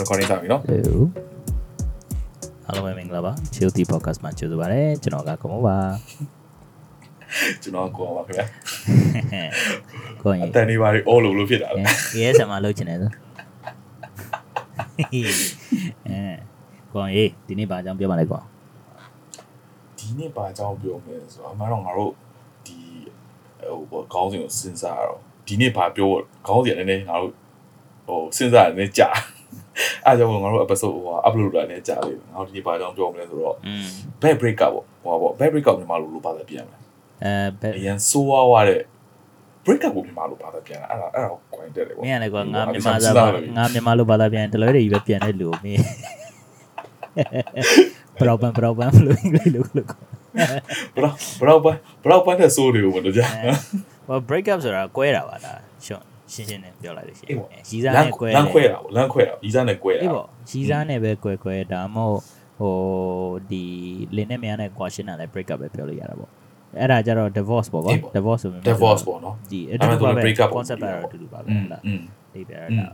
recording စပြီနော်ဟိုအားလုံးပဲမင်္ဂလာပါ Chill Tea Podcast မှာကြိုဆိုပါရစေကျွန်တော်ကကိုမို့ပါကျွန်တော်ကိုအောင်ပါခင်ဗျာကိုရင်အတန်နေပါလေအော်လို့လို့ဖြစ်တာလေ ASMR လုပ်ချင်တယ်ဆိုအဲကိုရင်ဒီနေ့ဘာအကြောင်းပြောပါလဲကွာဒီနေ့ဘာအကြောင်းပြောမလဲဆိုတော့အမှန်တော့ငါတို့ဒီဟိုဘောခေါင်းစဉ်ကိုစဉ်းစားရတော့ဒီနေ့ဘာပြောခေါင်းစဉ်နည်းနည်းငါတို့ဟိုစဉ်းစားရနည်းကြာ အဲကြောင့်ငါတို့ episode ဟို upload တာနည်းကြာလေးငါတို့ဒီနေ့ဘာအကြောင်းပြောမလဲဆိုတော့อืม back break up ပေါ့ဟိုပါပေါ့ back break up မြန်မာလိုလိုပါသက်ပြန်မယ်အဲဘယ်အရင်ဆိုးဝါးဝါတဲ့ break up ကိုမြန်မာလိုပါသက်ပြန်လာအဲ့ဒါအဲ့ဒါကို point တက်တယ်ပေါ့မင်းကလည်းကွာငါမြန်မာစားပါငါမြန်မာလိုဘာသာပြန်တလွဲတွေကြီးပဲပြန်တဲ့လူကိုမင်း problem problem လို့အင်္ဂလိပ်လိုလို့ကွာဘလောက်ဘလောက်ပန်းဘလောက်ပန်းတဲ့ဆိုးတွေကိုမလို့ကြာဟို break up ဆိုတာကွဲတာပါဒါရှင်း ရှင်းရှင်းနဲ့ပြောလိုက်လို့ရှိရင်ရီစားနဲ့ကွဲလမ်းခွဲတာပေါ့လမ်းခွဲတာရီစားနဲ့ကွဲတာအေးပေါ့ရီစားနဲ့ပဲကွဲကွဲဒါမှမဟုတ်ဟိုဒီလင်းနဲ့မြန်နဲ့ question နဲ့ break up ပဲပြောလို့ရတာပေါ့အဲ့ဒါကြတော့ divorce ပေါ့ကွာ divorce ဆိုမျိုး divorce ပေါ့နော်ဒီအဲ့ဒါက break up concept ပဲအတူတူပါပဲဟုတ်လားဒီပဲအဲ့ဒါ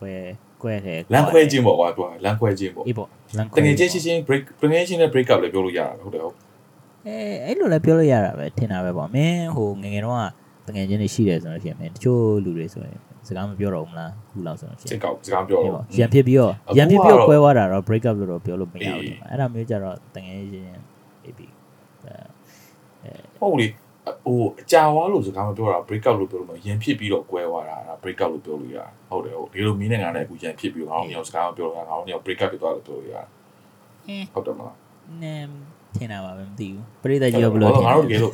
ကွဲကွဲတယ်လမ်းခွဲခြင်းပေါ့ကွာသူကလမ်းခွဲခြင်းပေါ့အေးပေါ့လမ်းခွဲတကယ်ချင်းချင်း break တကယ်ချင်းနဲ့ break up လည်းပြောလို့ရတာပဲဟုတ်တယ်ဟုတ်အဲအဲ့လိုလည်းပြောလို့ရတာပဲထင်တာပဲပေါ့မင်းဟိုငငယ်တော့ တငယ်ချင်းတွေရှိတယ်ဆိုတော့ရှိရင်မင်းတချို့လူတွေဆိုရင်စကားမပြောတော့ဘူးမလားခုလောက်ဆိုတော့ရှိရစိင်တ်ကောက်စကားပြောအေးတော့ပေါ့ရန်ဖြစ်ပြီးတော့အခုရန်ဖြစ်ပြီးတော့ကတော့ကွဲသွားတာတော့ break up လို့တော့ပြောလို့မရဘူးအေးဒီမှာအဲ့ဒါမျိုးကြတော့တငယ်ချင်း baby ဟုတ်လေဟိုအကြာဝါလို့စကားမပြောတာ break up လို့ပြောလို့မရန်ဖြစ်ပြီးတော့ကွဲသွားတာဒါ break up လို့ပြောလို့ရတာဟုတ်တယ်ဟုတ်ဒီလိုမင်းနဲ့ငါနဲ့အခုရန်ဖြစ်ပြီးတော့ငါတို့ညောင်စကားမပြောတော့ငါတို့ညောင် break up ဖြစ်သွားလို့ပြောလို့ရတာအင်းဟုတ်တယ်မလားနမ် ထင်တာပါပဲမသိဘူးပရိသတ်ကြီးကဘယ်လိုထင်ငါလဲတို့တကယ်လို့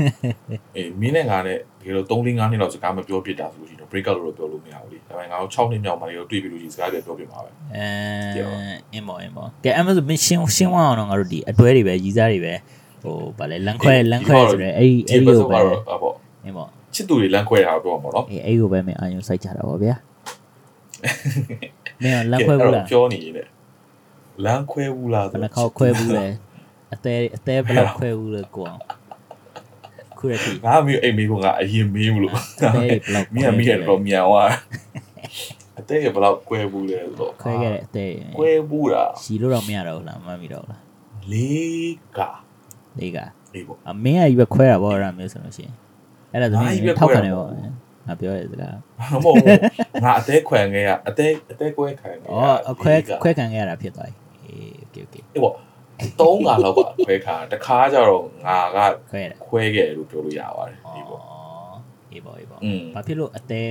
အေးမင်းနဲ့ငါနဲ့တကယ်လို့3 4 5နှစ်လောက်စကားမပြောဖြစ်တာဆိုလို့ရှိရင် break up လို့တော့ပြောလို့မရဘူးလေဒါပေမဲ့ငါတို့6နှစ်မြောက်မှလည်းတွေ့ပြီလို့ရှိရင်စကားတွေပြောပြမှာပဲအဲအင်းပေါ့အင်းပေါ့ကဲအမဆိုမင်းရှင်းရှင်းသွားအောင်တော့ငါတို့ဒီအတွဲတွေပဲရီစားတွေပဲဟိုဗာလဲလန်ခွဲလန်ခွဲဆိုရဲအဲ့ဒီအဲ့ဒီကိုပဲတော့ပေါ့အင်းပေါ့ချစ်သူတွေလမ်းခွဲတာပြောမှာနော်အေးအဲ့ဒီကိုပဲမင်းအာယုံစိုက်ကြတာပေါ့ဗျာမင်းလန်ခွဲဘူးလားပြောနေရင်လမ်းခွဲဘူးလားဘယ်နှခေါက်ခွဲဘူးလဲ အသေးအသေးဘယ်လောက်ခွဲဘူးလဲကိုအောင်ခုရတိ ငါမျိုးအိမ်မေးကငါအရင်မေးမလို့ အသေးဘယ်လောက် မင်းကမင်းကတော့မြန်သွားအသေးကဘယ်လောက်ကွဲဘူးလဲဆိုတော့ ခွဲခဲ့တဲ့အသေး ကွဲဘူးလား ရှီလို့တော့မရတော့ဘူးလားမမှတ်မိတော့ဘူးလား လေးက လေးက အေးပေါ့ အမင်းကကြီးပဲခွဲတာပေါ့အဲ့ဒါမျိုးဆိုလို့ရှိရင်အဲ့ဒါသမီး ငါကြီးပဲ ထောက်ခံ ခွဲ တယ် တာ ပေါ့ငါပြောရစကား မဟုတ်ဘူးငါအသေးခွဲငယ်ရအသေးအသေးကွဲခံငယ် อ๋อအခွဲခွဲခံခဲ့ရတာဖြစ်သွားပြီအေးโอเคโอเค အေးပေါ့ 3ငါလောက်ကခွဲခါတခါကျတော့ငါကခွဲခဲ့လို့ပြောလို့ရပါတယ်ဒီပေါ့ဒီပေါ့ဒီပေါ့ဘာဖြစ်လို့အသေး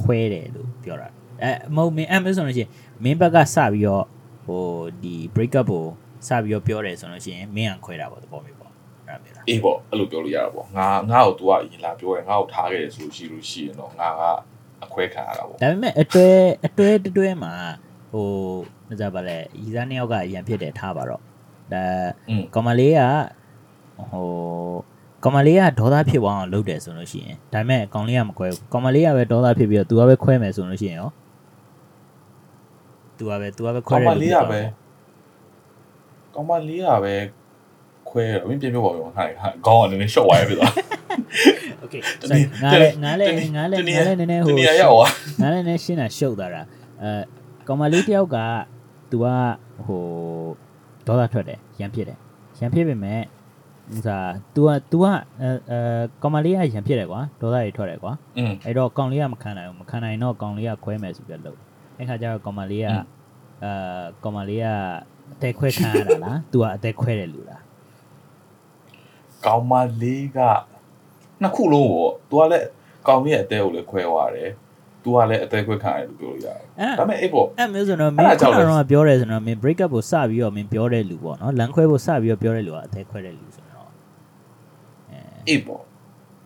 ခွဲတယ်လို့ပြောတာအဲမဟုတ်မင်း Amazon လို့ရှိရင်မင်းဘက်ကစပြီးတော့ဟိုဒီ break up ကိုစပြီးတော့ပြောတယ်ဆိုလို့ရှိရင်မင်းကခွဲတာပေါ့သဘောမျိုးပေါ့အဲ့ဒါမျိုးလားအေးပေါ့အဲ့လိုပြောလို့ရတာပေါ့ငါငါ့ကို तू ကအရင်လာပြောတယ်ငါ့ကိုထားခဲ့တယ်ဆိုရှိလို့ရှိရင်တော့ငါကအခွဲခံရတာပေါ့ဒါပေမဲ့အတွဲအတွဲတွဲမှာဟိုမကြပါလဲရီစားနှစ်ယောက်ကရန်ဖြစ်တယ်ထားပါတော့ ဒါကောင်မလေးကဟိုကောင်မလေးကဒေါသဖြစ်သွားအောင်လုပ်တယ်ဆိုလို့ရှိရင်ဒါပေမဲ့ကောင်လေးကမကွဲဘူးကောင်မလေးကပဲဒေါသဖြစ်ပြီးတော့ तू ကပဲခွဲမယ်ဆိုလို့ရှိရင်ရော तू ကပဲ तू ကပဲခွဲတယ်ကောင်မလေးကပဲကောင်မလေးကပဲခွဲအမင်းပြပြပါဦးဟာခေါင်းကနည်းနည်းရှော့သွားရပြီလား Okay ငါလည်းငါလည်းငါလည်းငါလည်းနည်းနည်းဟိုငါလည်းနည်းရှင်းတာရှုပ်သွားတာအဲကောင်မလေးတယောက်က तू ကဟို ဒေါသထွက်တယ်ရန်ဖြစ်တယ်ရန်ဖြစ်ပေမဲ့ဥစား तू က तू ကအဲအဲကောင်မလေးကရန်ဖြစ်တယ်ကွာဒေါသတွေထွက်တယ်ကွာ อืม အဲ့တော့ကောင်လေးကမခံနိုင်ဘူးမခံနိုင်တော့ကောင်လေးကခွဲမယ်ဆိုပြီးတော့လုပ်အဲ့ခါကျတော့ကောင်မလေးက อืม အာကောင်မလေးကအသက်ခွဲခံရတာလား तू ကအသက်ခွဲတယ်လူလား ကောင်မလေးကနှစ်ခုလုံးပေါ့ तू ကလည်းကောင်လေးရဲ့အသေးကိုလည်းခွဲသွားတယ် तू ကလည်းအသေးခွဲခံရတယ်လို့ပြောလို့ရတယ် အဲ့ ဒါပေမဲ့အေးပေါ့ အဲ့မျိုးဆိုတော့မ အဲ့ င်း ဒါကြော ခု င့် န လဲ ကတော့ပြောတယ်ဆိုတော့မင်း break up ကိုစပြီးတော့မင်းပြောတဲ့လူပေါ့နော်လမ်းခွဲဖို့စပြီးတော့ပြောတဲ့လူကအသက်ခွဲတဲ့လူဆိုတော့အဲ အေးပေါ့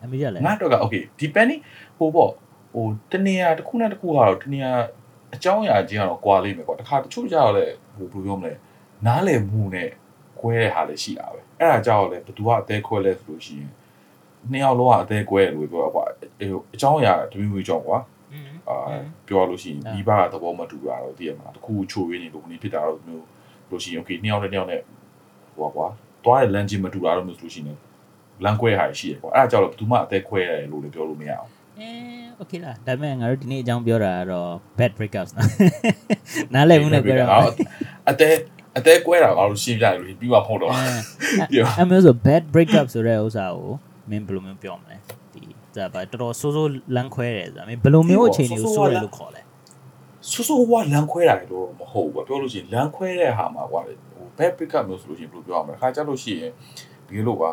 အမေရလဲ ငါတော့က okay depending ဟိုပေါ့ဟိုတနေရာတစ်ခုနဲ့တစ်ခုကတော့တနေရာအကြောင်းအရာချင်းကတော့ကွာလိမ့်မယ်ပေါ့တခါတချို့ကြတော့လေဟိုဘယ်လိုပြောမလဲနားလည်မှုနဲ့ကွဲတဲ့ဟာလည်းရှိတာပဲအဲ့ဒါကြောင့်လေဘသူကအသေးခွဲလဲဆိုလို့ရှိရင်နှစ်ယောက်လုံးကအသေးကွဲတယ်လို့ပြောတာကွာအေးအကြောင်းအရာတမျိုးမျိုးကြောင့်ကွာ อืม အာပြောရလို့ရှိရင်မိဘသဘောမတူတာတော့သိရမှာတခုချိုးရင်းနေလို့ဘယ်နည်းဖြစ်တာတော့မျိုးလို့ရှိရင် okay နှစ်ယောက်နဲ့နှစ်ယောက်နဲ့ဟိုကွာတွားတဲ့ lens မတူတာတော့မျိုးဆိုလို့ရှိရင်လမ်းကွဲဟာရှိရကွာအဲ့ဒါကြောင့်တော့ဘယ်သူမှအသက်ခွဲရတယ်လို့လည်းပြောလို့မရအောင်အဲ okay လားဒါပေမဲ့ငါတို့ဒီနေ့အကြောင်းပြောတာကတော့ bad breakups နော်နားလည်မှုနဲ့ပြောတာအသက်အသေးကွဲတာငါတို့ရှင်းပြရလို့ပြီးမှဖုံးတော့ပြီးတော့အမျိုးဆို bad breakup ဆိုတဲ့ဥစ္စာကိုမင်းဘယ်လိုမျိုးပြောမလဲ ဒီဒါပါတော်တော်ဆိုးဆိုးလမ်းခွဲတယ်ဆိုတာမင်းဘယ်လိုမျိုးအခြေအနေကိုဆိုးတယ်လို့ခေါ်လဲဆူဆူဝါလမ်းခွဲတာလေတော့မဟုတ်ဘူးပြောလို့ရှိရင်လမ်းခွဲတဲ့ဟာမှာကွာလေဟို back pick up မျိုးဆိုလို့ရှိရင်ဘယ်လိုပြောရမလဲခါကြလို့ရှိရင်ဒီလိုကွာ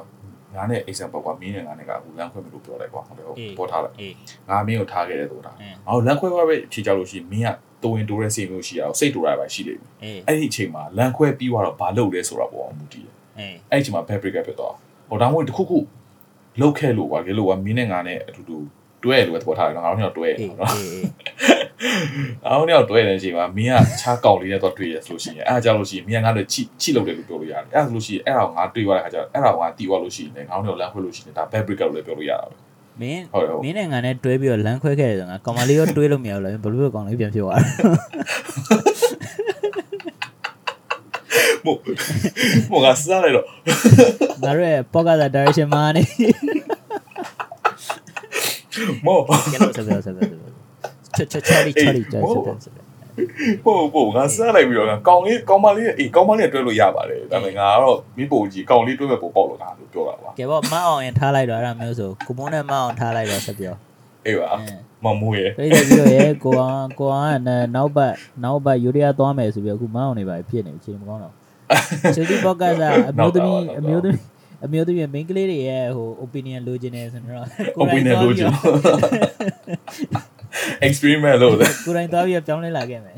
ငါနဲ့ example ကွာမင်းနဲ့ငါနဲ့ကဟိုလမ်းခွဲမလို့ပြောလိုက်ကွာဟုတ်တယ်ဟုတ်ပေါ်ထားလိုက်အေးငါမင်းကိုထားခဲ့တယ်ဆိုတာအင်းငါတို့လမ်းခွဲခွဲပဲဖြေကြလို့ရှိရင်မင်းကတိုးရင်တိုးတဲ့စိတ်မျိုးရှိအောင်စိတ်တိုးရပါရှိလိမ့်မယ်အေးအဲ့ဒီအချိန်မှာလမ်းခွဲပြီးသွားတော့ဘာလုပ်လဲဆိုတာပေါ်အောင်မူတည်တယ်အေးအဲ့ဒီအချိန်မှာ back break up ဖြစ်သွားဟိုဒါမှမဟုတ်တစ်ခုခု လောက်ခဲ့လို့ကွာလေလို့ကွာမင်းနဲ့ငါနဲ့အတူတူတွဲရလို့ပဲပေါ်ထားတယ်ငါတို့ညတော့တွဲရအေးနော်အေးအေးအားလုံးတော့တွဲနေတဲ့အချိန်မှာမင်းကခြားကောက်လေးနဲ့တော့တွေ့ရဆိုလို့ရှိရင်အဲ့ဒါကြောင့်လို့ရှိရင်မင်းကငါ့ကိုချိချိလုပ်တယ်လို့ပြောလို့ရတယ်အဲ့ဒါဆိုလို့ရှိရင်အဲ့ဒါကိုငါတွေ့သွားတဲ့ခါကျတော့အဲ့ဒါကိုငါတီးသွားလို့ရှိရင်လည်းငါတို့တော့လမ်းခွဲလို့ရှိရင်ဒါ back break လို့လည်းပြောလို့ရတာပဲမင်းဟုတ်တယ်ဟုတ်မင်းနဲ့ငါနဲ့တွဲပြီးတော့လမ်းခွဲခဲ့တယ်ဆိုငါကောင်မလေးရောတွဲလို့မရဘူးလားဘယ်လိုပဲကောင်လေးပြန်ဖြစ်သွားတာ မို့မို့ငါစားလိုက်တော့ငါတို့ရဲ့ podcast direction မှာနေမို့ကဲလို့ဆက်ပြောဆက်ပြောဆက်ပြောချာချာချာလီချာလီချာဆက်ပြောဆက်ပြောပို့ပို့ငါစားလိုက်ပြီးတော့ငါကောင်းလေးကောင်းမလေးအေးကောင်းမလေးတွဲလို့ရပါတယ်ဒါပေမဲ့ငါကတော့မိပိုကြီးကောင်းလေးတွဲမဲ့ပုံပေါက်လို့တာလို့ပြောတာပါကဲပေါ့မအောင်ရင်ထားလိုက်တော့အဲ့ဒါမျိုးဆိုကိုမုန်းနဲ့မအောင်ထားလိုက်တော့ဆက်ပြောအေးပါအင်းမမိုးရဲ့ပြိတ္တပြီးတော့ရေကိုအောင်ကိုအောင်ကနောက်ဘက်နောက်ဘက်ယူရီးယားသွားမယ်ဆိုပြီးအခုမအောင်နေပါဖြစ်နေချိန်မကောင်းတော့ ဆိုဒီဘော့ကတ်ကအမျိုးသမီးအမျိုးသမီးအမျိုးသမီးမိန်းကလေးတွေရဲ့ဟို opinion လိုချင်တယ်ဆိုတော့ opinion လိုချင် experiment လို့လေကိုယ်တိုင်သွားပြီးပြောင်းလဲလာခဲ့မယ်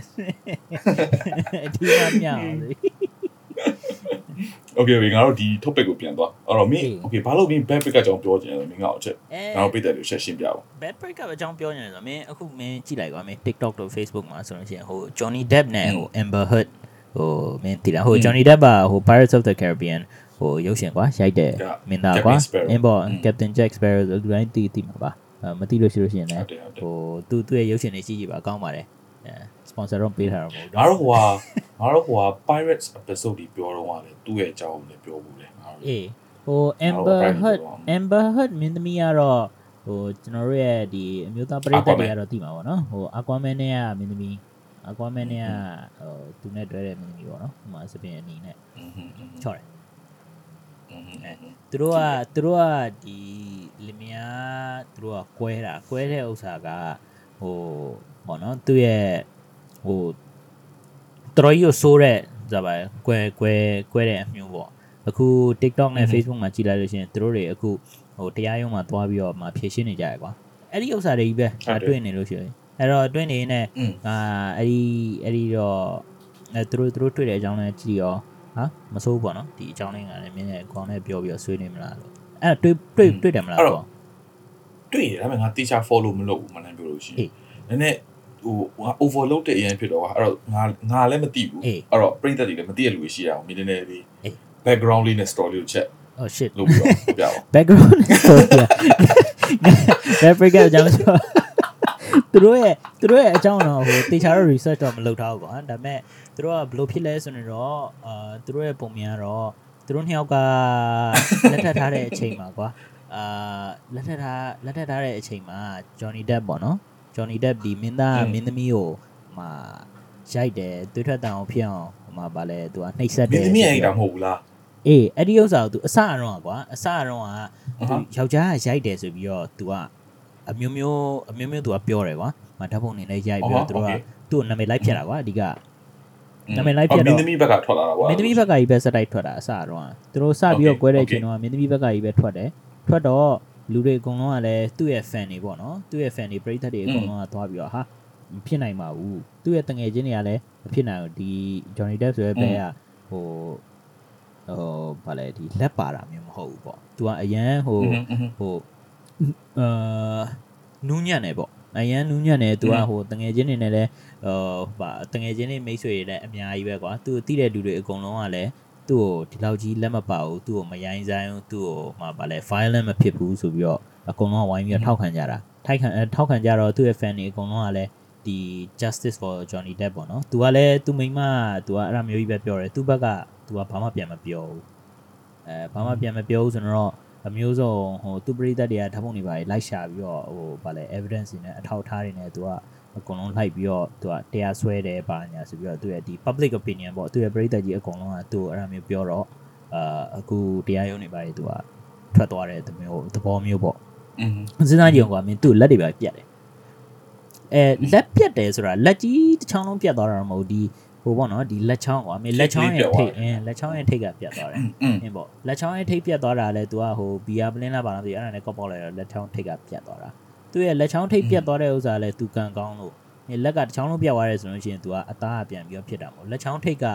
အထူးမှမြောက်လေ okay okay ငါတို့ဒီ topic ကိုပြန်သွားအဲ့တော့မင်း okay ဘာလို့မင်း backpack အကြောင်းပြောချင်လဲမင်းကအချက်ငါတို့ပြည်သက်တွေရှက်ရှင်းပြပါ backpack အကြောင်းပြောချင်တယ်ဆိုတော့မင်းအခုမင်းကြည့်လိုက်ကွာမင်း TikTok တို့ Facebook မှာဆိုလို့ရှိရင်ဟို Johnny Depp နဲ့ဟို Amber Heard ဟိုမင်းတည်လားဟို Johnny Depp ကဟို Pirates of the Caribbean ဟိုရုပ်ရှင်ကွာရိုက်တဲ့မင်းသားကွာ Captain Sparrow အင်းပေါ့อืม Captain Jack Sparrow ဆိုလူတိုင်းတည်တည်မှာပါအဲမသိလို့ရှိလို့ရှိရင်လည်းဟုတ်တယ်ဟုတ်တယ်ဟိုသူသူ့ရဲ့ရုပ်ရှင်တွေကြည့်ကြည့်ပါကောင်းပါတယ်အဲ sponsor တော့ပေးထားတာမဟုတ်ငါတို့ဟိုဟာငါတို့ဟိုဟာ pirates episode ဒီပြောတော့ကလေသူ့ရဲ့အကြောင်းကိုလည်းပြောဘူးလေငါတို့အေးဟို Amber Heard Amber Heard မင်းသမီးကတော့ဟိုကျွန်တော်တို့ရဲ့ဒီအမျိုးသားပရိသတ်တွေကတော့သိမှာပေါ့နော်ဟို Aquaman နဲ့ကမင်းသမီး Aquaman နဲ့ကဟိုသူနဲ့တွဲတဲ့မင်းသမီးပေါ့နော်ဟိုမှာစပင်အနေနဲ့ อืมอืม ချော့တယ် อืม သူတို့ကသူတို့ကဒီလင်မယားသူတို့ကကွဲတာကွဲတဲ့ဥစ္စာကဟိုပေါ့နော်သူ့ရဲ့ဟိုတော်တော်ကြီးကိုစိုးတဲ့ဇာပါကွဲကွဲကွဲတဲ့အမျိုးပေါ့အခု TikTok နဲ့ Facebook မှာကြည်လိုက်လို့ရှိရင်သူတို့တွေအခုဟိုတရားရုံးမှာသွားပြီးတော့မှဖြည့်ရှင်းနေကြရကွာအဲ့ဒီဥစ္စာတွေကြီးပဲငါတွေ့နေလို့ရှိရင် အဲ့တော့တွေ့နေနေอืมအာအဲ့ဒီအဲ့ဒီတော့အဲသူတို့သူတို့တွေ့တဲ့အကြောင်းလဲကြည့်ရောဟာမစိုးဘူးပေါ့နော်ဒီအကြောင်းလေးကလည်းမြင်းရဲ့အကောင်နဲ့ပြောပြီးတော့ဆွေးနေမလားလို့အဲ့ဒါတွေ့တွေ့တွေ့တယ်မလားပေါ့တွေ့ရတယ်ဒါပေမဲ့ငါတေချာ follow မလုပ်ဘူးမနိုင်ပြောလို့ရှိရအေးင်နည်းနည်းဟိုငါ overload တဲ့အရင်ဖြစ်တော့ကွာအဲ့တော့ငါငါလည်းမသိဘူးအေးအဲ့တော့ပြိတ္တတွေလည်းမသိရလူတွေရှိရအောင်မင်းနည်းနည်းလေးအေး background လေးနဲ့ story လေးကိုချက် oh shit လုပ်ပြီးတော့ပြပါဦး background story ဘယ်ပရိကအကြောင်းဆို သူတို့ရဲ့သူတို့ရဲ့အကြောင်းတော့ဟိုတေချာတော့ research တော့မလုပ်ထားဘူးကွာဒါပေမဲ့သူတို့ကဘလို့ဖြစ်လဲဆိုတော့အာသူတို့ရဲ့ပုံမြင်ကတော့သူတို့နှစ်ယောက်ကလက်ထပ်ထားတဲ့အချိန်မှာကွာအာလက်ထပ်ထားလက်ထပ်ထားတဲ့အချိန်မှာ Johnny Depp ပေါ့နော် Johnny Depp ဒီမင်းသားမင်းသမီးကိုမှာရိုက်တယ်သွေးထွက်တန်အောင်ဖြစ်အောင်ဟိုမှာဗာလဲသူကနှိပ်စက်တယ်မင်းသမီးရိုက်တာမဟုတ်ဘူးလားအေးအဲ့ဒီဥစ္စာကို तू အစအရောကကွာအစအရောကသူယောက်ျားကရိုက်တယ်ဆိုပြီးတော့ तू က အမျိုးမျိုးအမျိုးမျိုးသူကပြောတယ်ကွာမဓာတ်ပုံနေနဲ့ရိုက်ပြီးတော့သူတို့ကသူ့နာမည်လိုက်ဖြတ်တာကွာအဓိကနာမည်လိုက်ပြတော့မင်းသမီးဘက်ကထွက်လာတာပါမင်းသမီးဘက်ကကြီးပဲစတိုက်ထွက်တာအစတော့သူတို့စပြီးတော့꿰တဲ့အချိန်တော့မင်းသမီးဘက်ကကြီးပဲထွက်တယ်ထွက်တော့လူတွေအကုန်လုံးကလည်းသူ့ရဲ့ fan တွေပေါ့နော်သူ့ရဲ့ fan တွေပရိသတ်တွေအကုန်လုံးကသွားပြီးတော့ဟာမဖြစ်နိုင်ပါဘူးသူ့ရဲ့တငယ်ချင်းတွေကလည်းမဖြစ်နိုင်ဘူးဒီ Johnny Depp ဆိုတဲ့ဘဲကဟိုဟိုဘာလဲဒီလက်ပါတာမျိုးမဟုတ်ဘူးပေါ့သူကအရန်ဟိုဟို အာနူးညံ့တယ်ပေါ့အရန်နူးညံ့တယ်သူကอืมဟိုတငယ်ချင်းတွေနဲ့လည်းဟိုဗာတငယ်ချင်းတွေမိတ်ဆွေတွေလည်းအများကြီးပဲကွာသူတိတဲ့လူတွေအကုန်လုံးကလည်းသူ့ကိုဒီလောက်ကြီးလက်မပါဘူးသူ့ကိုမယိုင်းဆိုင်ဘူးသူ့ကိုမှဗာလဲ violent မဖြစ်ဘူးဆိုပြီးတော့အကုန်လုံးကဝိုင်းပြီးတော့ထောက်ခံကြတာထိုက်ခံအဲထောက်ခံကြတော့သူ့ရဲ့ fan တွေအကုန်လုံးကလည်းဒီ justice for Johnny Depp ပေါ့နော်သူကလည်းသူမိန်းမသူကအဲ့လိုမျိုးကြီးပဲပြောတယ်သူ့ဘက်ကသူကဘာမှပြန်မပြောဘူးအဲဘာမှပြန်မပြောဘူးဆိုတော့ဟ အမျိုးစုံဟိုသူပရိသတ်တွေကဓာတ်ပုံတွေပါလိုက်ရှာပြီးတော့ဟိုဗာလဲ evidence တွေနဲ့အထောက်အထားတွေနဲ့သူကအကုန်လုံးလိုက်ပြီးတော့သူကတရားစွဲတယ်ပါညာဆိုပြီးတော့သူရဲ့ဒီ public opinion ပေါ့သူရဲ့ပရိသတ်ကြီးအကုန်လုံးကသူ့အဲ့ဒါမျိုးပြောတော့အာအခုတရားရုံးတွေပါသူကထွက်သွားတဲ့သမျိုးသဘောမျိုးပေါ့อืมစဉ်းစားကြည့်အောင်ကွာမင်းသူ့လက်တွေပါပြတ်တယ်အဲလက်ပြတ်တယ်ဆိုတာလက်ကြီးတစ်ချောင်းလုံးပြတ်သွားတာတော့မဟုတ်ဒီ ဟိုပေါ့နော်ဒီလက်ချောင်းကွာမင်းလက်ချောင်းရဲ့ထိတ်အင်းလက်ချောင်းရဲ့ထိတ်ကပြတ်သွားတယ်အင်းပေါ့လက်ချောင်းရဲ့ထိတ်ပြတ်သွားတာလဲ तू ကဟိုဘီယာပလင်းလာပါလားမသိဘူးအဲ့ဒါနဲ့ကောက်ပေါက်လိုက်တော့လက်ချောင်းထိတ်ကပြတ်သွားတာသူ့ရဲ့လက်ချောင်းထိတ်ပြတ်သွားတဲ့ဥစ္စာလဲ तू ကန်ကောင်းလို့မင်းလက်ကတစ်ချောင်းလုံးပြတ်သွားတယ်ဆိုလို့ရှိရင် तू ကအသားအပြန်ပြီးတော့ဖြစ်တာပေါ့လက်ချောင်းထိတ်က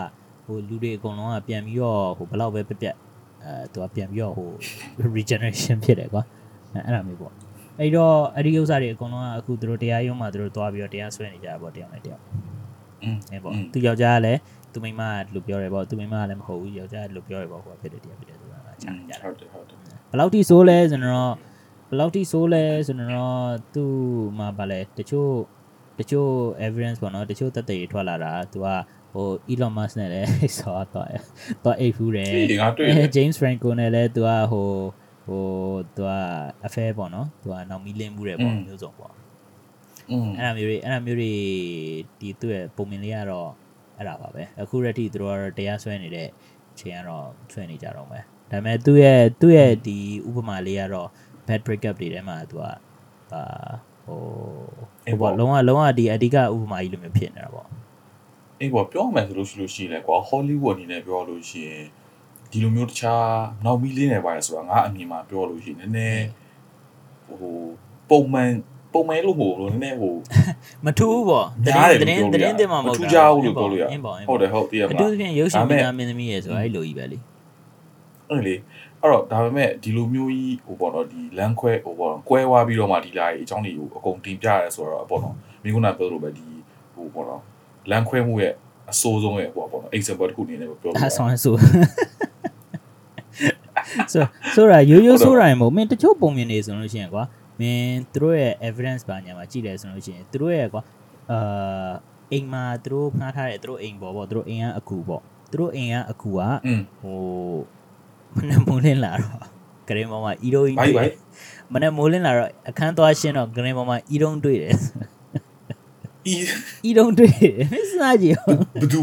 ဟိုလူတွေအကုန်လုံးကပြန်ပြီးတော့ဟိုဘလောက်ပဲပြက်ပြက်အဲ तू ကပြန်ပြီးတော့ဟို regeneration ဖြစ်တယ်ကွာအဲ့ဒါမျိုးပေါ့အဲ့တော့အဲ့ဒီဥစ္စာတွေအကုန်လုံးကအခုတို့တရားရုံးမှာတို့တွားပြီးတော့တရားဆွဲနေကြတာပေါ့တရားနဲ့တရား အဲ့ပေါ့သူယောက်ျားကလည်းသူမိန်းမကလို့ပြောတယ်ပေါ့သူမိန်းမကလည်းမဟုတ်ဘူးယောက်ျားကလို့ပြောတယ်ပေါ့ဟိုဖြစ်တယ်တရားဖြစ်တယ်ဆိုတာချာနေကြတယ်ဟုတ်တယ်ဟုတ်တယ်ဘယ်လောက်ထိဆိုးလဲဆိုတော့ဘယ်လောက်ထိဆိုးလဲဆိုတော့သူမှဗာလဲတချို့တချို့ evidence ပေါ့နော်တချို့သက်သေတွေထွက်လာတာ तू ကဟို Elon Musk နဲ့လည်းဆော့တော့တော့အိတ်ဖူးတယ် James Franco နဲ့လည်း तू ကဟိုဟို तू ကအဖဲပေါ့နော် तू ကနောက်မီးလင်းမှုတယ်ပေါ့မျိုးစုံပေါ့ အဲ့ဒါမျိုးတွေအဲ့ဒါမျိုးတွေဒီသူ့ရဲ့ပုံမြင်လေးကတော့အဲ့ဒါပါပဲအခုရက်ထိသူတို့ကတော့တရားစွဲနေတဲ့အချိန်ကတော့ဆွဲနေကြတော့မယ်ဒါပေမဲ့သူ့ရဲ့သူ့ရဲ့ဒီဥပမာလေးကတော့ bad breakup တွေထဲမှာသူကအာဟိုဟိုပေါ့လုံးဝလုံးဝဒီအဓိကဥပမာကြီးလိုမျိုးဖြစ်နေတာပေါ့အေးပေါ့ပြောမယ်ဆိုလို့ရှိလို့ရှိရင်လေကွာဟောလိဝုဒ်အနေနဲ့ပြောလို့ရှိရင်ဒီလိုမျိုးတခြားနောက်မီလင်းနေပါလေဆိုတာငါအမြင်မှာပြောလို့ရှိရင်နည်းနည်းဟိုပုံမှန် ပုံမှန်လို့ဟိုလို့နည်းနည်းဟိုမထူးဘူးပေါ့တများရင်တယ်တလို့ရင်ပြောတလို့ရင်တင်မှာမဟုတ်မထူးခြားဘူးလို့ပြောလို့ရအင်းပေါ့အင်းဟုပေါ့တ်တယ်ဟုတ်တည်ရအမတူလားတူဖြင့်ရုပ်ရှင်ဒါပေမမဲ့င်းသားမင်းသမီးရဲ့ဆိုတော့အဲ့လိုကြီးပဲလေအဲ့လေအဲ့တော့ဒါပေမဲ့ဒီလိုမျိုးကြီးဟိုပေါ့နော်ဒီလမ်းခွဲဟိုပေါ့နော်ကွဲဝါပြီးတော့မှဒီလာကြီးအကြောင်းတွေကိုအကုန်တင်ပြရဲဆိုတော့ပေါ့နော်မိခုနပြောလို့ပဲဒီဟိုပေါ့နော်လမ်းခွဲမှုရဲ့အဆိုးဆုံးရဲ့ဟိုပေါ့နော် example တစ်ခုအနေနဲ့ပြောလို့အဲဆောင်းဆိုဆိုဆိုတာရိုးရိုးဆိုတာရင်မဟုတ်မင်းတချို့ပုံမြင်နေဆိုလို့ရှိရင်ကွာ မင်းသူတို့ရဲ့ evidence ပါညာမှာကြည့်တယ်ဆိုလို့ရှိရင်သူတို့ရဲ့ကွာအာအိမ်မှာသူတို့ငှားထားတဲ့သူတို့အိမ်ပေါ်ပေါ့သူတို့အိမ်ကအကူပေါ့သူတို့အိမ်ကအကူကอืมဟိုမနက်မိုးလင်းလာတော့ဂရင်းပေါ်မှာအီရိုကြီးဘိုင်ဘိုင်မနက်မိုးလင်းလာတော့အခန်းသွားရှင်းတော့ဂရင်းပေါ်မှာအီရုံတွေ့တယ်ဤအီရုံတွေ့တယ်မင်းစားကြည့်အောင်ဘဒူ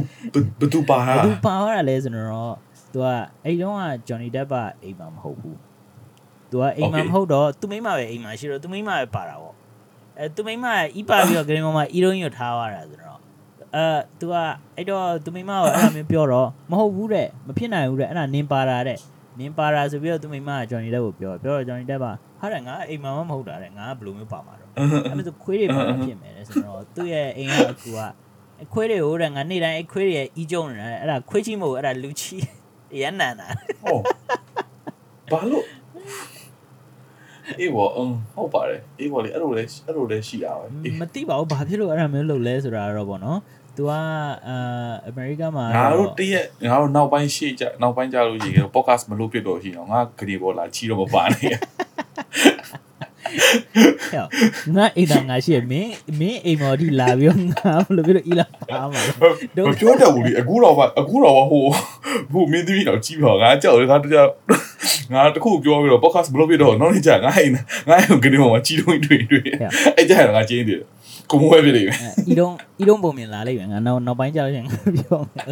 ဘဒူပါဘဟာယ်သူပါသွားတာလဲဆိုတော့သူကအဲ့တုန်းက Johnny Depp ကအိမ်မှာမဟုတ်ဘူး သူကအိမ်မှာမဟုတ်တော့သူမိမပဲအိမ်မှာရှိတော့သူမိမပဲပါတာပေါ့အဲသူမိမကဤပါပြီးတော့ဂရင်းပေါ်မှာအီရုံကြီးကိုထားသွားတာဆိုတော့အဲသူကအဲ့တော့သူမိမကအဲ့လိုမျိုးပြောတော့မဟုတ်ဘူးတဲ့မဖြစ်နိုင်ဘူးတဲ့အဲ့ဒါနင်းပါတာတဲ့နင်းပါတာဆိုပြီးတော့သူမိမက Johnny Depp ကိုပြောပြောတော့ Johnny Depp ကဟာတဲ့ငါအိမ်မှာမဟုတ်တာတဲ့ငါဘယ်လိုမျိုးပါမှာတော့အဲ့မဲ့ဆိုခွေးတွေဘာမှဖြစ်မယ်လဲဆိုတော့သူ့ရဲ့အိမ်ကအကူကအဲ့ခွေးတွေကိုတဲ့ငါနေ့တိုင်းအဲ့ခွေးတွေရဲ့အီးကျုံနေတာတဲ့အဲ့ဒါခွေးချင်းမဟုတ်ဘူးအဲ့ဒါလူချီရန်နာနာဟောဘာလို့ အေးဘောအင်းဟုတ်ပါတယ်အေးဘောလေအဲ့လိုလဲအဲ့လိုလဲရှိတာပဲအေးမသိပါဘူးဘာဖြစ်လို့အဲ့ဒါမျိုးလုပ်လဲဆိုတာတော့ဗောနော်သူကအာအမေရိကမှာငါတို့တရက်ငါတို့နောက်ပိုင်းရှေ့ကြနောက်ပိုင်းကြလို့ရှိရင် podcast မလုပ်ဖြစ်တော့ရှိတော့ငါဂရီဘောလာချီတော့မပါနဲ့ ဟဲ့ငါအိမ်သားငါရှိရမင်းမင်းအိမ်မော်ဒီလာပြီးတော့ငါဘယ်လိုဖြစ်လို့အီလာပါမှာလဲမပြောတတ်ဘူးလေအခုတော့မှအခုတော့မှဟိုဟိုမင်းသမီးတော့ကြီးပါငါကြောက်ငါတကြငါတခုပြောပြီးတော့ podcast မလုပ်ဖြစ်တော့နောက်နေ့ကျငါအိမ်ငါအိမ်ဂရီဘောမှာချီတော့တွေ့တွေ့အဲ့ကြငါချင်းတယ်ကိုမဝဲပြလိမ့်မယ်အီတုံးအီတုံးပုံမြင်လာလိမ့်မယ်ငါနောက်နောက်ပိုင်းကျတော့ရှင်ငါပြောမယ်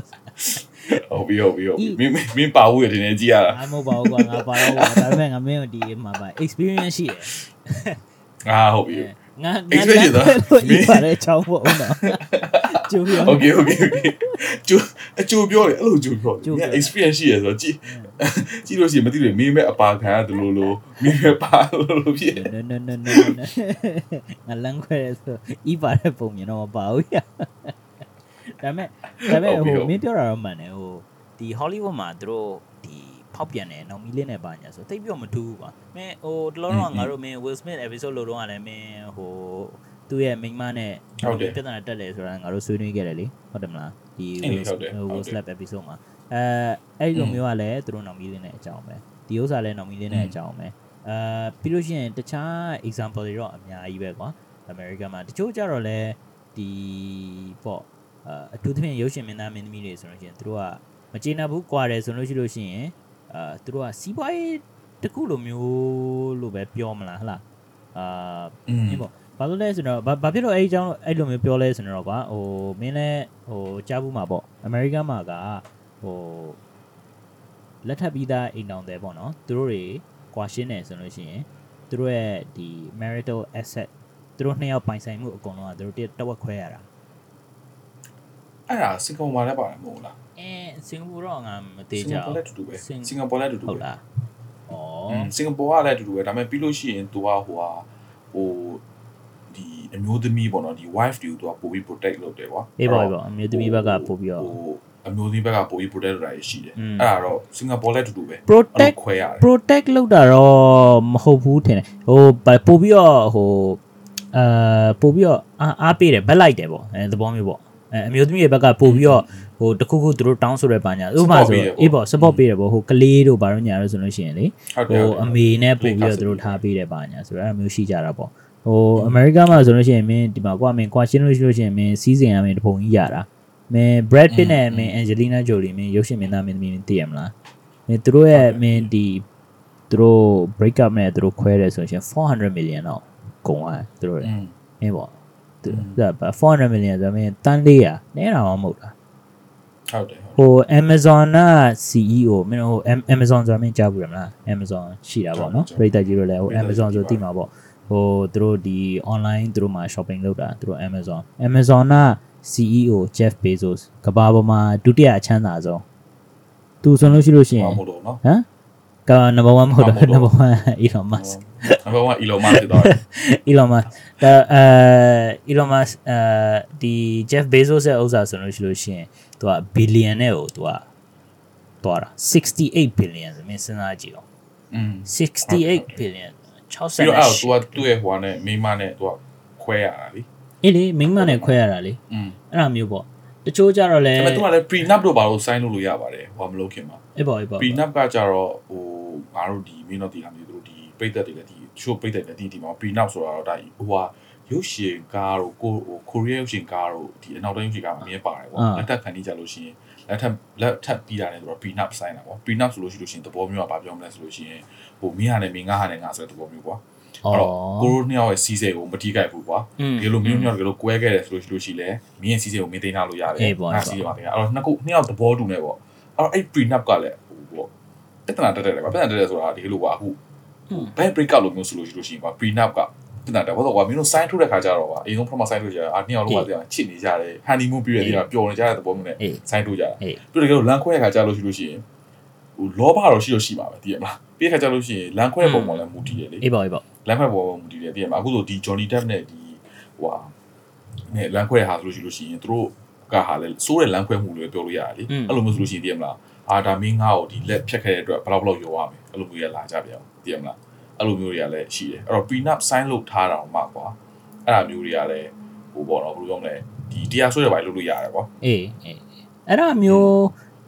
ဟုတ်ပြီဟုတ်ပြီဟုတ်ပြီမင်းမင်းပါဘူးရတင်နေကြည့်ရတာမဟုတ်ပါဘူးကွာငါပါတော့ကွာဒါပေမဲ့ငါမင်းတို့ဒီမှာပါ experience ရှိတယ်အာဟုတ်ပြီငါငါ experience တော့မင်းပါတဲ့ချောင်းပေါ့နော်ကျိုးပြော Okay okay okay ကျိုးအကျိုးပြောတယ်အဲ့လိုကျိုးပြောတယ် experience ရှိရဆိုတော့ကြည့်ကြည့်လို့ရှိရင်မသိလို့မင်းမဲ့အပါခံရတယ်လို့လို့မင်းမဲ့ပါလို့လို့ဖြစ် No no no no ငါလမ်းခွဲဆိုဤပါတဲ့ပုံမြင်တော့မပါဘူး ဒါပေမဲ့ဒါပေမဲ့ဟိုမင်းပြောတာတော့မှန်တယ်ဟိုဒီ Hollywood မှာသူတို့ဒီဖောက်ပြန်တယ်နောက်မီလင်းနဲ့ပါညာဆိုတိတ်ပြီးတော့မထူးဘူးကွာမင်းဟိုတလုံးတော့ငါတို့မင်း Will Smith episode လို့တော့ကလည်းမင်းဟိုသူ့ရဲ့မိန်းမနဲ့ပြဿနာတက်တယ်ဆိုတာငါတို့ဆွေးနွေးခဲ့တယ်လေဟုတ်တယ်မလားဒီ Will Slap episode မှာအဲအဲ့ဒီလိုမျိုးကလည်းသူတို့နောက်မီလင်းနဲ့အကြောင်းပဲဒီဥစ္စာလည်းနောက်မီလင်းနဲ့အကြောင်းပဲအဲပြီးလို့ရှိရင်တခြား example တွေတော့အများကြီးပဲကွာ America မှာတချို့ကြတော့လဲဒီပေါ့ အထူးသဖြင့်ရုပ်ရှင်မင်းသားမင်းသမီးတွေဆိုလို့ရှိရင်သူတို့ကမကျေနပ်ဘူးကွာတယ်ဆိုလို့ရှိလို့ရှိရင်အာသူတို့ကစီးပွားရေးတခုလိုမျိုးလို့ပဲပြောမလားဟလားအာอืมဒီပေါ့ဘာလို့လဲဆိုတော့ဘာဘာဖြစ်လို့အဲ့ဒီအကြောင်းအဲ့လိုမျိုးပြောလဲဆိုတော့ကွာဟိုမင်းလည်းဟိုကြားဘူးမှာပေါ့အမေရိကန်မှာကဟိုလက်ထပ်ပြီးသားအိမ်တောင်တယ်ပေါ့နော်သူတို့တွေကွာရှင်းတယ်ဆိုလို့ရှိရင်သူတို့ရဲ့ဒီ marital asset သူတို့နှစ်ယောက်ပိုင်ဆိုင်မှုအကုန်လုံးကသူတို့တစ်တစ်ဝက်ခွဲရတာ အဲ့ဒါစင်ကာပူမှာလည်းပါတယ်မဟုတ်လားအဲစင်ကာပူတော့ငါမသေးကြဘူးစင်ကာပူလည်းတူတူပဲစင်ကာပူလည်းတူတူပဲဟုတ်လားဩစင်ကာပူကလည်းတူတူပဲဒါပေမဲ့ပြီးလို့ရှိရင် तू ကဟိုဟာဟိုဒီအမျိုးသမီးပေါ့နော်ဒီ wife တူ तू ကပို့ပြီး protect လုပ်တယ်ကွာအေးပါပါအမျိုးသမီးဘက်ကပို့ပြီးတော့ဟိုအမျိုးသမီးဘက်ကပို့ပြီး protect လုပ်တာရှိတယ်အဲ့ဒါတော့စင်ကာပူလည်းတူတူပဲ protect ခွဲရတယ် protect လုပ်တာတော့မဟုတ်ဘူးထင်တယ်ဟိုပို့ပြီးတော့ဟိုအာပို့ပြီးတော့အားပေးတယ်ဘက်လိုက်တယ်ပေါ့အဲသဘောမျိုးပေါ့ အဲအမျိုးသမီးရဲ့ဘက်ကပို့ပြီးတော့ဟိုတခုခုသူတို့တောင်းဆိုရဲပါညာဥပမာဆိုအေးပေါ့ support ပေးတယ်ပေါ့ဟိုကလေးတို့ဘာလို့ညာလို့ဆိုလို့ရှိရင်လေဟုတ်တယ်ဟိုဟုတ်တယ်အမေနဲ့ပို့ပြီးတော့သူတို့ထားပေးတယ်ပါညာဆိုတော့အဲ့လိုမျိုးရှိကြတာပေါ့ဟိုအမေရိကန်မှာဆိုလို့ရှိရင်မင်းဒီမှာကွာမင်းကွာရှင်းလို့ရှိလို့ရှိရင်မင်းစီးစင်ရမင်းတပုံကြီးရတာမင်း Brad Pitt နဲ့မင်း Angelina Jolie မင်းရုပ်ရှင်မင်းသားမင်းသမီးမင်းသိရမလားမင်းသူတို့ရဲ့မင်းဒီသူတို့ break up နဲ့သူတို့ခွဲတယ်ဆိုရင်400 million တော့ကုန်သွားတယ်သူတို့อืมမင်းပေါ့ သူဒါ400 million ဆိုတော့မင်းတန်း400နဲတာမှမဟုတ်လားဟုတ်တယ်ဟုတ်ဟို Amazon က CEO မင်းဟို Am- Amazon ဆိုတာမင်းကြားဘူးရမလား Amazon ရှိတာပေါ့နော်ကြားပရိသတ်ကြီးတို့လည်းဟိုပရိသတ်ကြီး Amazon ဆိုပါသိမှာပေါ့ဟိုသူတို့ဒီ online သူတို့မှာ shopping လုပ်တာသူတို့ Amazon Amazon က CEO Jeff Bezos ကမ္ဘာပေါ်မှာဒုတိယအချမ်းသာဆုံးသူဆိုလို့ရှိလို့ရှိရတယ်င်မဟုတ်တော့နော်ဟမ်က number 1မဟုတ်တော့မဟုတ်တော့ number 1 Elon Musk နံပါတ်1 Elon Musk ဖြစ်သွားတယ် Elon Musk အဲ Elon Musk အဲဒီ Jeff Bezos ရဲ့ဥစ္စာဆိုလို့ရှိလို့ရှိရင်သူက billion နဲ့ကိုသူကသွားတာ68 billion ဆိုမင်းစဉ်းစားကြည့်အောင်อืม68 billion 60ပြီးတော့အဲ့သူကသူ့ရဲ့ဟိုကနေမိမနဲ့သူကခွဲရတာလीအေးလေမိမနဲ့ခွဲရတာလीอืมအဲ့ဒါမျိုးပေါ့တချို့ကြတော့လဲဒါပေမဲ့သူကလည်း prenup တို့ဘာလို့ sign လုပ်လို့ရပါတယ်ဟိုမလုပ်ခင်မှာအေးပါအေးပါ prenup ကကြတော့ဟိုငါတို့ဒီမင်းတို့ဒီလာမျိုးတို့ဒီပြိတ္တတွေလည်းဒီ ချို့ပိတ်သက်လည်းဒီဒီမှာ prenup ဆိုတာတော့ဒါဟိုဟာရုပ်ရှင်ကားတို့ကိုဟိုကိုရီးယားရုပ်ရှင်ကားတို့ဒီအနောက်တိုင်းရုပ်ရှင်ကားမှာအမြင်ပါတယ်ပေါ့လက်ထပ်ခံနေကြလို့ရှိရင်လက်ထပ်လက်ထပ်ပြီးတာနဲ့ဆိုတော့ prenup sign တာပေါ့ prenup ဆိုလို့ရှိလို့ရှိရင်သဘောမျိုးကဘာပြောမလဲဆိုလို့ရှိရင်ဟိုမင်းဟာနဲ့မင်းငါဟာနဲ့ငါဆိုတဲ့သဘောမျိုးကွာအော်အဲ့တော့ကိုရိုနှစ်ယောက်ရဲ့စီးစိမ်ကိုမတိကြိုက်ဘူးကွာอืมဒီလိုမျိုးမျိုးတကယ်လို့ကွဲခဲ့တယ်ဆိုလို့ရှိလို့ရှိလဲမင်းရဲ့စီးစိမ်ကိုမင်းသိမ်းထားလို့ရတယ်အေးပေါ့ငါစီးစိမ်ပါတင်အဲ့တော့နှစ်ခုနှစ်ယောက်သဘောတူနေပေါ့အဲ့တော့အဲ့ prenup ကလည်းဟိုပေါ့ပြဿနာတက်တယ်ကွာပြဿနာတက်တယ်ဆိုတာဒီလိုကွာအခု ဘယ် break up လို့မျိုးဆိုလို့ရှိလို့ရှိရင်ကွာ prenup ကပြဿနာတက်ဘာလို့ကွာမင်းတို့ sign ထုတ်တဲ့ခါကျတော့ကွာအရင်ဆုံး promo sign ထုတ်ကြတာအာနှစ်ယောက်လုံးကတရားချစ်နေကြတယ် honeymoon period တွေကပျော်နေကြတဲ့သဘောမျိုးနဲ့အေး sign ထုတ်ကြတာအေးပြီးတော့တကယ်လို့လမ်းခွဲတဲ့ခါကျလို့ရှိလို့ရှိရင်ဟိုလောဘတော့ရှိတော့ရှိပါပဲတည်ရမလားပြီးတဲ့ခါကျလို့ရှိရင်လမ်းခွဲတဲ့ပုံပေါ်လည်းမူတည်ရလေအေးပေါ့အေးပေါ့လမ်းခွဲပေါ်မူတည်တယ်တည်ရမှာအခုဆိုဒီ Johnny Depp နဲ့ဒီဟိုဟာနဲ့လမ်းခွဲတဲ့ဟာဆိုလို့ရှိလို့ရှိရင်သူတို့ကဟာလဲစိုးတဲ့လမ်းခွဲမှုလို့ပြောလို့ရတယ်လေအဲ့လိုမျိုးဆိုလို့ရှိရင်တည်ရမလား အာဒါမင်းငါ့ကိုဒီလက်ဖြတ်ခဲ့တဲ့အတွက်ဘယ်လောက်ဘယ်လောက်ရောရမယ်အဲ့လိုမျိုးရလာကြပြန်တည်ရမလားအဲ့လိုမျိုးတွေကလည်းရှိတယ်အဲ့တော့ prenup sign လုပ်ထားတာမှကွာအဲ့ဒါမျိုးတွေကလည်းဟိုပေါ့နော်ဘယ်လိုပြောမလဲဒီတရားဆွဲရပါလို့လို့ရတယ်ကွာအေးအေးအဲ့ဒါမျိုး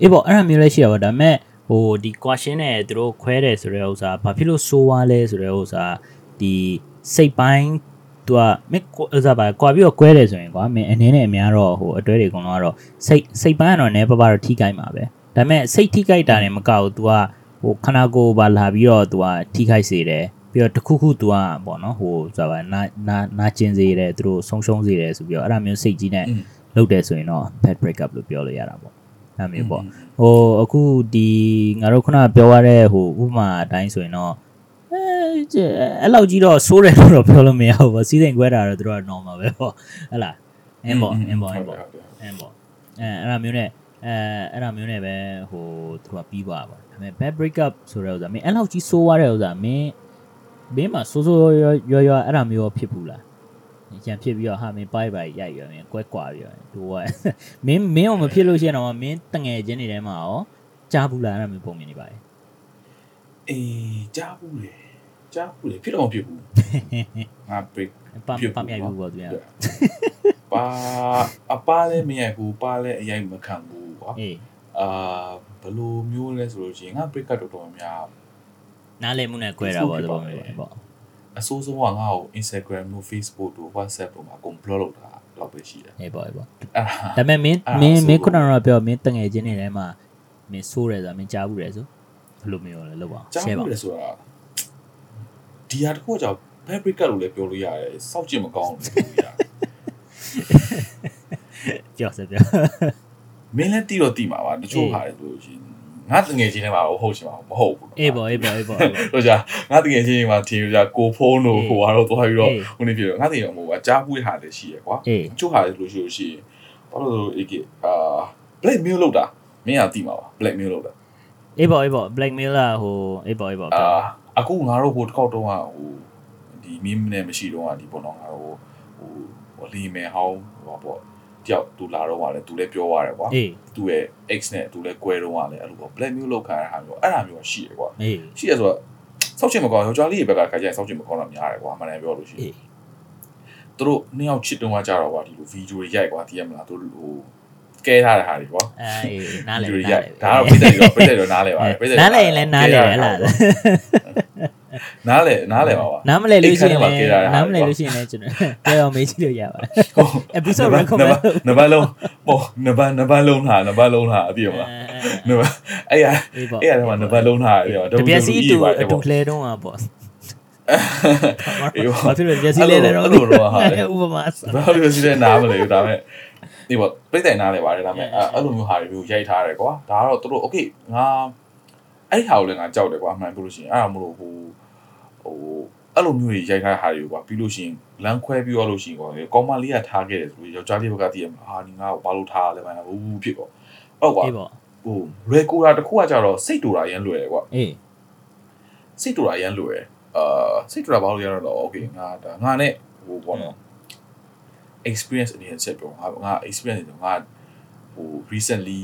အေးပေါ့အဲ့ဒါမျိုးလည်းရှိရပါဒါပေမဲ့ဟိုဒီ question နဲ့သူတို့ခွဲတယ်ဆိုတဲ့ဥစ္စာဘာဖြစ်လို့ဆိုးွားလဲဆိုတဲ့ဥစ္စာဒီစိတ်ပိုင်းသူကမင်းဥစ္စာပါကွာပြီးတော့ကွဲတယ်ဆိုရင်ကွာမင်းအနေနဲ့အများတော့ဟိုအတွဲတွေအကုန်လုံးကတော့စိတ်စိတ်ပိုင်းကတော့နည်းပါးပါတော့ထိခိုက်မှာပဲ ဒါပေမဲ့စိတ်ထိခိုက်တာနဲ့မကောက်ဘူး तू ကဟိုခနာကိုယ်ပါလာပြီးတော့ तू ကထိခိုက်စေတယ်ပြီးတော့တစ်ခုခု तू ကပေါ့နော်ဟိုဆိုတာပါနာနာနာကျင်စေတယ်သူတို့ဆုံးရှုံးစေတယ်ဆိုပြီးတော့အဲ့ဒါမျိုးစိတ်ကြီးနဲ့ อืม လုပ်တယ်ဆိုရင်တော့ bad break up လို့ပြောလို့ရတာပေါ့အဲ့မျိုးပေါ့ဟိုအခုဒီငါတို့ခုနပြောရတဲ့ဟိုဥပမာအတိုင်းဆိုရင်တော့အဲအဲ့လောက်ကြီးတော့ဆိုးတယ်လို့တော့ပြောလို့မရဘူးပေါ့စီးစိမ်ခွဲတာတော့သူတို့က normal ပဲပေါ့ဟဲ့လားအင်းပေါ့အင်းပေါ့အင်းပေါ့ ဟုတ်တယ် အင်းပေါ့အဲအဲ့ဒါမျိုးနဲ့ အဲအဲ့ဒါမျိုးနဲ့ပဲဟိုသူကပြီးသွားပါဒါပေမဲ့ bad break up ဆိုတဲ့ဥစ္စာမင်းအဲ့လောက်ကြီးဆိုးသွားတဲ့ဥစ္စာမင်းမင်းမှာဆိုးဆိုးရွာရွာရွာအဲ့ဒါမျိုးဖြစ်ဘူးလားကြံဖြစ်ပြီးတော့ဟာမင်းပိုက်ပိုက်ရိုက်ရမင်းကွက်ကွာပြီးတော့သူကမင်းမင်းအောင်မဖြစ်လို့ရှိရင်တော့မင်းတငယ်ချင်းတွေထဲမှာရောကြားဘူးလားအဲ့ဒါမျိုးပုံမြင်နေပါတယ်အေးကြားဘူးလေကြားဘူးလေဖြစ်တော့မဖြစ်ဘူးငါ break ပဖြစ်ဘူးပမြိုက်ဘူးပေါ့သူကပါအပါလည်းမရိုက်ဘူးပါလည်းအရင်မခံဘူး ကွာအေးအာဘယ်လိုမျိုးလဲဆိုလို့ရှိရင်ငါ break up တော်တော်များနားလည်မှုနဲ့꿰တာပေါ့သဘောမျိုးပေါ့အဆိုးဆုံးကငါ့ကို Instagram တို့ Facebook တို့ WhatsApp တို့မှာအကုန် block လုပ်တာတော့ပဲရှိတယ်အေးပေါ့အေးပေါ့အဲ့ဒါဒါပေမဲ့မင်းအဲ့ဒါမင်းဆိုးမင်းခုနကတော့ပြောမင်းတငယ်ချင်းတွေထဲမှာမင်းဆိုးတယ်ဆိုတာမင်းကြားဘူးတယ်ဆိုဘယ်လိုမျိုးလဲလောက်ပါကြား share ပါဘူးလေဆိုတာဒီဟာတစ်ခုကကြောင့် fabric ကလို့လည်းပြောလို့ရတယ်စောက်ကြည့်မကောင်းဘူးလို့ပြောလို့ရတယ်ကြောက်စပြော မင်းလည်းတီးတော့တီးမှာပါတချို့ဟာလေဆိုလို့ရှိရင်ငါတငယ်ချင်းထဲမှာဟုတ်ရှင်မှာမဟုတ်ဘူးအေးပေါ့အေးပေါ့အေးပေါ့အေးပေါ့တို့ကြငါတကယ်ချင်းမှာထင်ကြကိုဖုန်းတို့ဟိုကတော့သွားပြီးတော့အေးဟိုနေပြတော့ငါတကယ်ဟိုကကြားပွေးဟာလည်းရှိရကွာအေးချို့ဟာလည်းလို့ရှိလို့ရှိရင်ဘာလို့လဲအေးကအာ black mail လောက်တာမင်းကတီးမှာပါ black mail လောက်တာအေးပေါ့အေးပေါ့ black mail ကဟိုအေးပေါ့အေးပေါ့အာအခုငါတို့ဟိုတစ်ခေါက်တုန်းကဟိုဒီမင်းနဲ့မရှိတော့ကဒီပေါ့နော်ငါတို့ဟိုဟိုလီမယ်ဟောင်းဟိုပေါ့ တယောက်သူလာတော့ကလည်းသူလည်းပြောရတယ်ကွာအေးသူ့ရဲ့ X နဲ့သူလည်းကွဲတော့ကလည်းအဲ့လိုပေါ့ black mail လောက်ခံရတာမျိုးအဲ့ဒါမျိုးရှိရကွာအေးရှိရဆိုတော့စောက်ချင်မကောင်းယောက်ျားလေးတွေဘက်ကခါကျရင်စောက်ချင်မကောင်းတာများတယ်ကွာမှန်တယ်ပြောလို့ရှိရင်အေးသူတို့နှစ်ယောက်ချစ်တုံးကကြတော့ကွာဒီလိုဗီဒီယိုတွေရိုက်ကွာတည်ရမလားသူတို့ဟိုကဲထားတဲ့ဟာတွေကွာအေးနားလဲဗီဒီယိုနားရိုက်လဲဒါတော့ပြည့်တယ်တော့ပြည့်တယ်တော့နားလဲပါတယ်ပြည့်တယ်နားလဲရင်လည်းနားလဲပဲလား နားလဲနားလဲပါပါနားမလဲလို့ရှိရင်အိတ်ခမ်းထဲမှာကဲထားတဲ့ဟာနားမလဲကွာလို့ရှိရင်လည်းကျွန်တော်ပြောအောင်မေးကြည့်လို့ရပါတယ်ဟုတ် episode နံပါတ် recommend နံပါတ်လုံးဟိုနံပါတ်နံပါတ်လုံးထားနံပါတ်လုံးထားအပြည့်မလားနံပါတ်အဲ့ရအေးပေါ့အဲ့ရတော့နံပါတ်လုံးထားတယ်တပြက်စီတူအတူလဲတော့อ่ะပေါ့အေးပေါ့ဘာဖြစ်လို့တပြက်စီလဲတော့အဲ့လိုတော့ဟာလေဥပမာစဘာလို့စီလဲနားမလဲဘူးဒါပေမဲ့ဒီပေါ့ပြိတ္တိုင်နားလဲပါတယ်ဒါပေမဲ့အဲ့အဲ့လိုမျိုးဟာတွေမျိုးရိုက်ထားတယ်ကွာဒါကတော့သူတို့ okay ငါအဲ့ဟာကိုလည်းငါကြောက်တယ်ကွာမှန်ပြောလို့ရှိရင်အဲ့ဒါမလို့ဟို ဟိုအဲ့လိုမျိုးကြီးရိုက်ထားတဲ့ဟာတွေကိုကွာပြီးလို့ရှိရင်လမ်းခွဲပြီးတော့လို့ရှိရင်ကွာကောင်းမလေးကထားခဲ့တယ်ဆိုပြီးယောက်ျားလေးဘက်ကတည်ရမှာဟာဒီငါ့ကိုဘာလို့ထားရလဲဘာလို့ဘူးဖြစ်ပေါ့ဟုတ်ကွာအေးပေါ့ဟိုရေကိုတာတစ်ခုကကြတော့စိတ်တူတာရမ်းလွယ်တယ်ကွာအေးစိတ်တူတာရမ်းလွယ်တယ်အာစိတ်တူတာဘာလို့ရတော့ okay ငါဒါငါနဲ့ဟိုပေါ့နော် experience အနေနဲ့ချက်ပြောငါငါ experience ဆိုငါဟို recently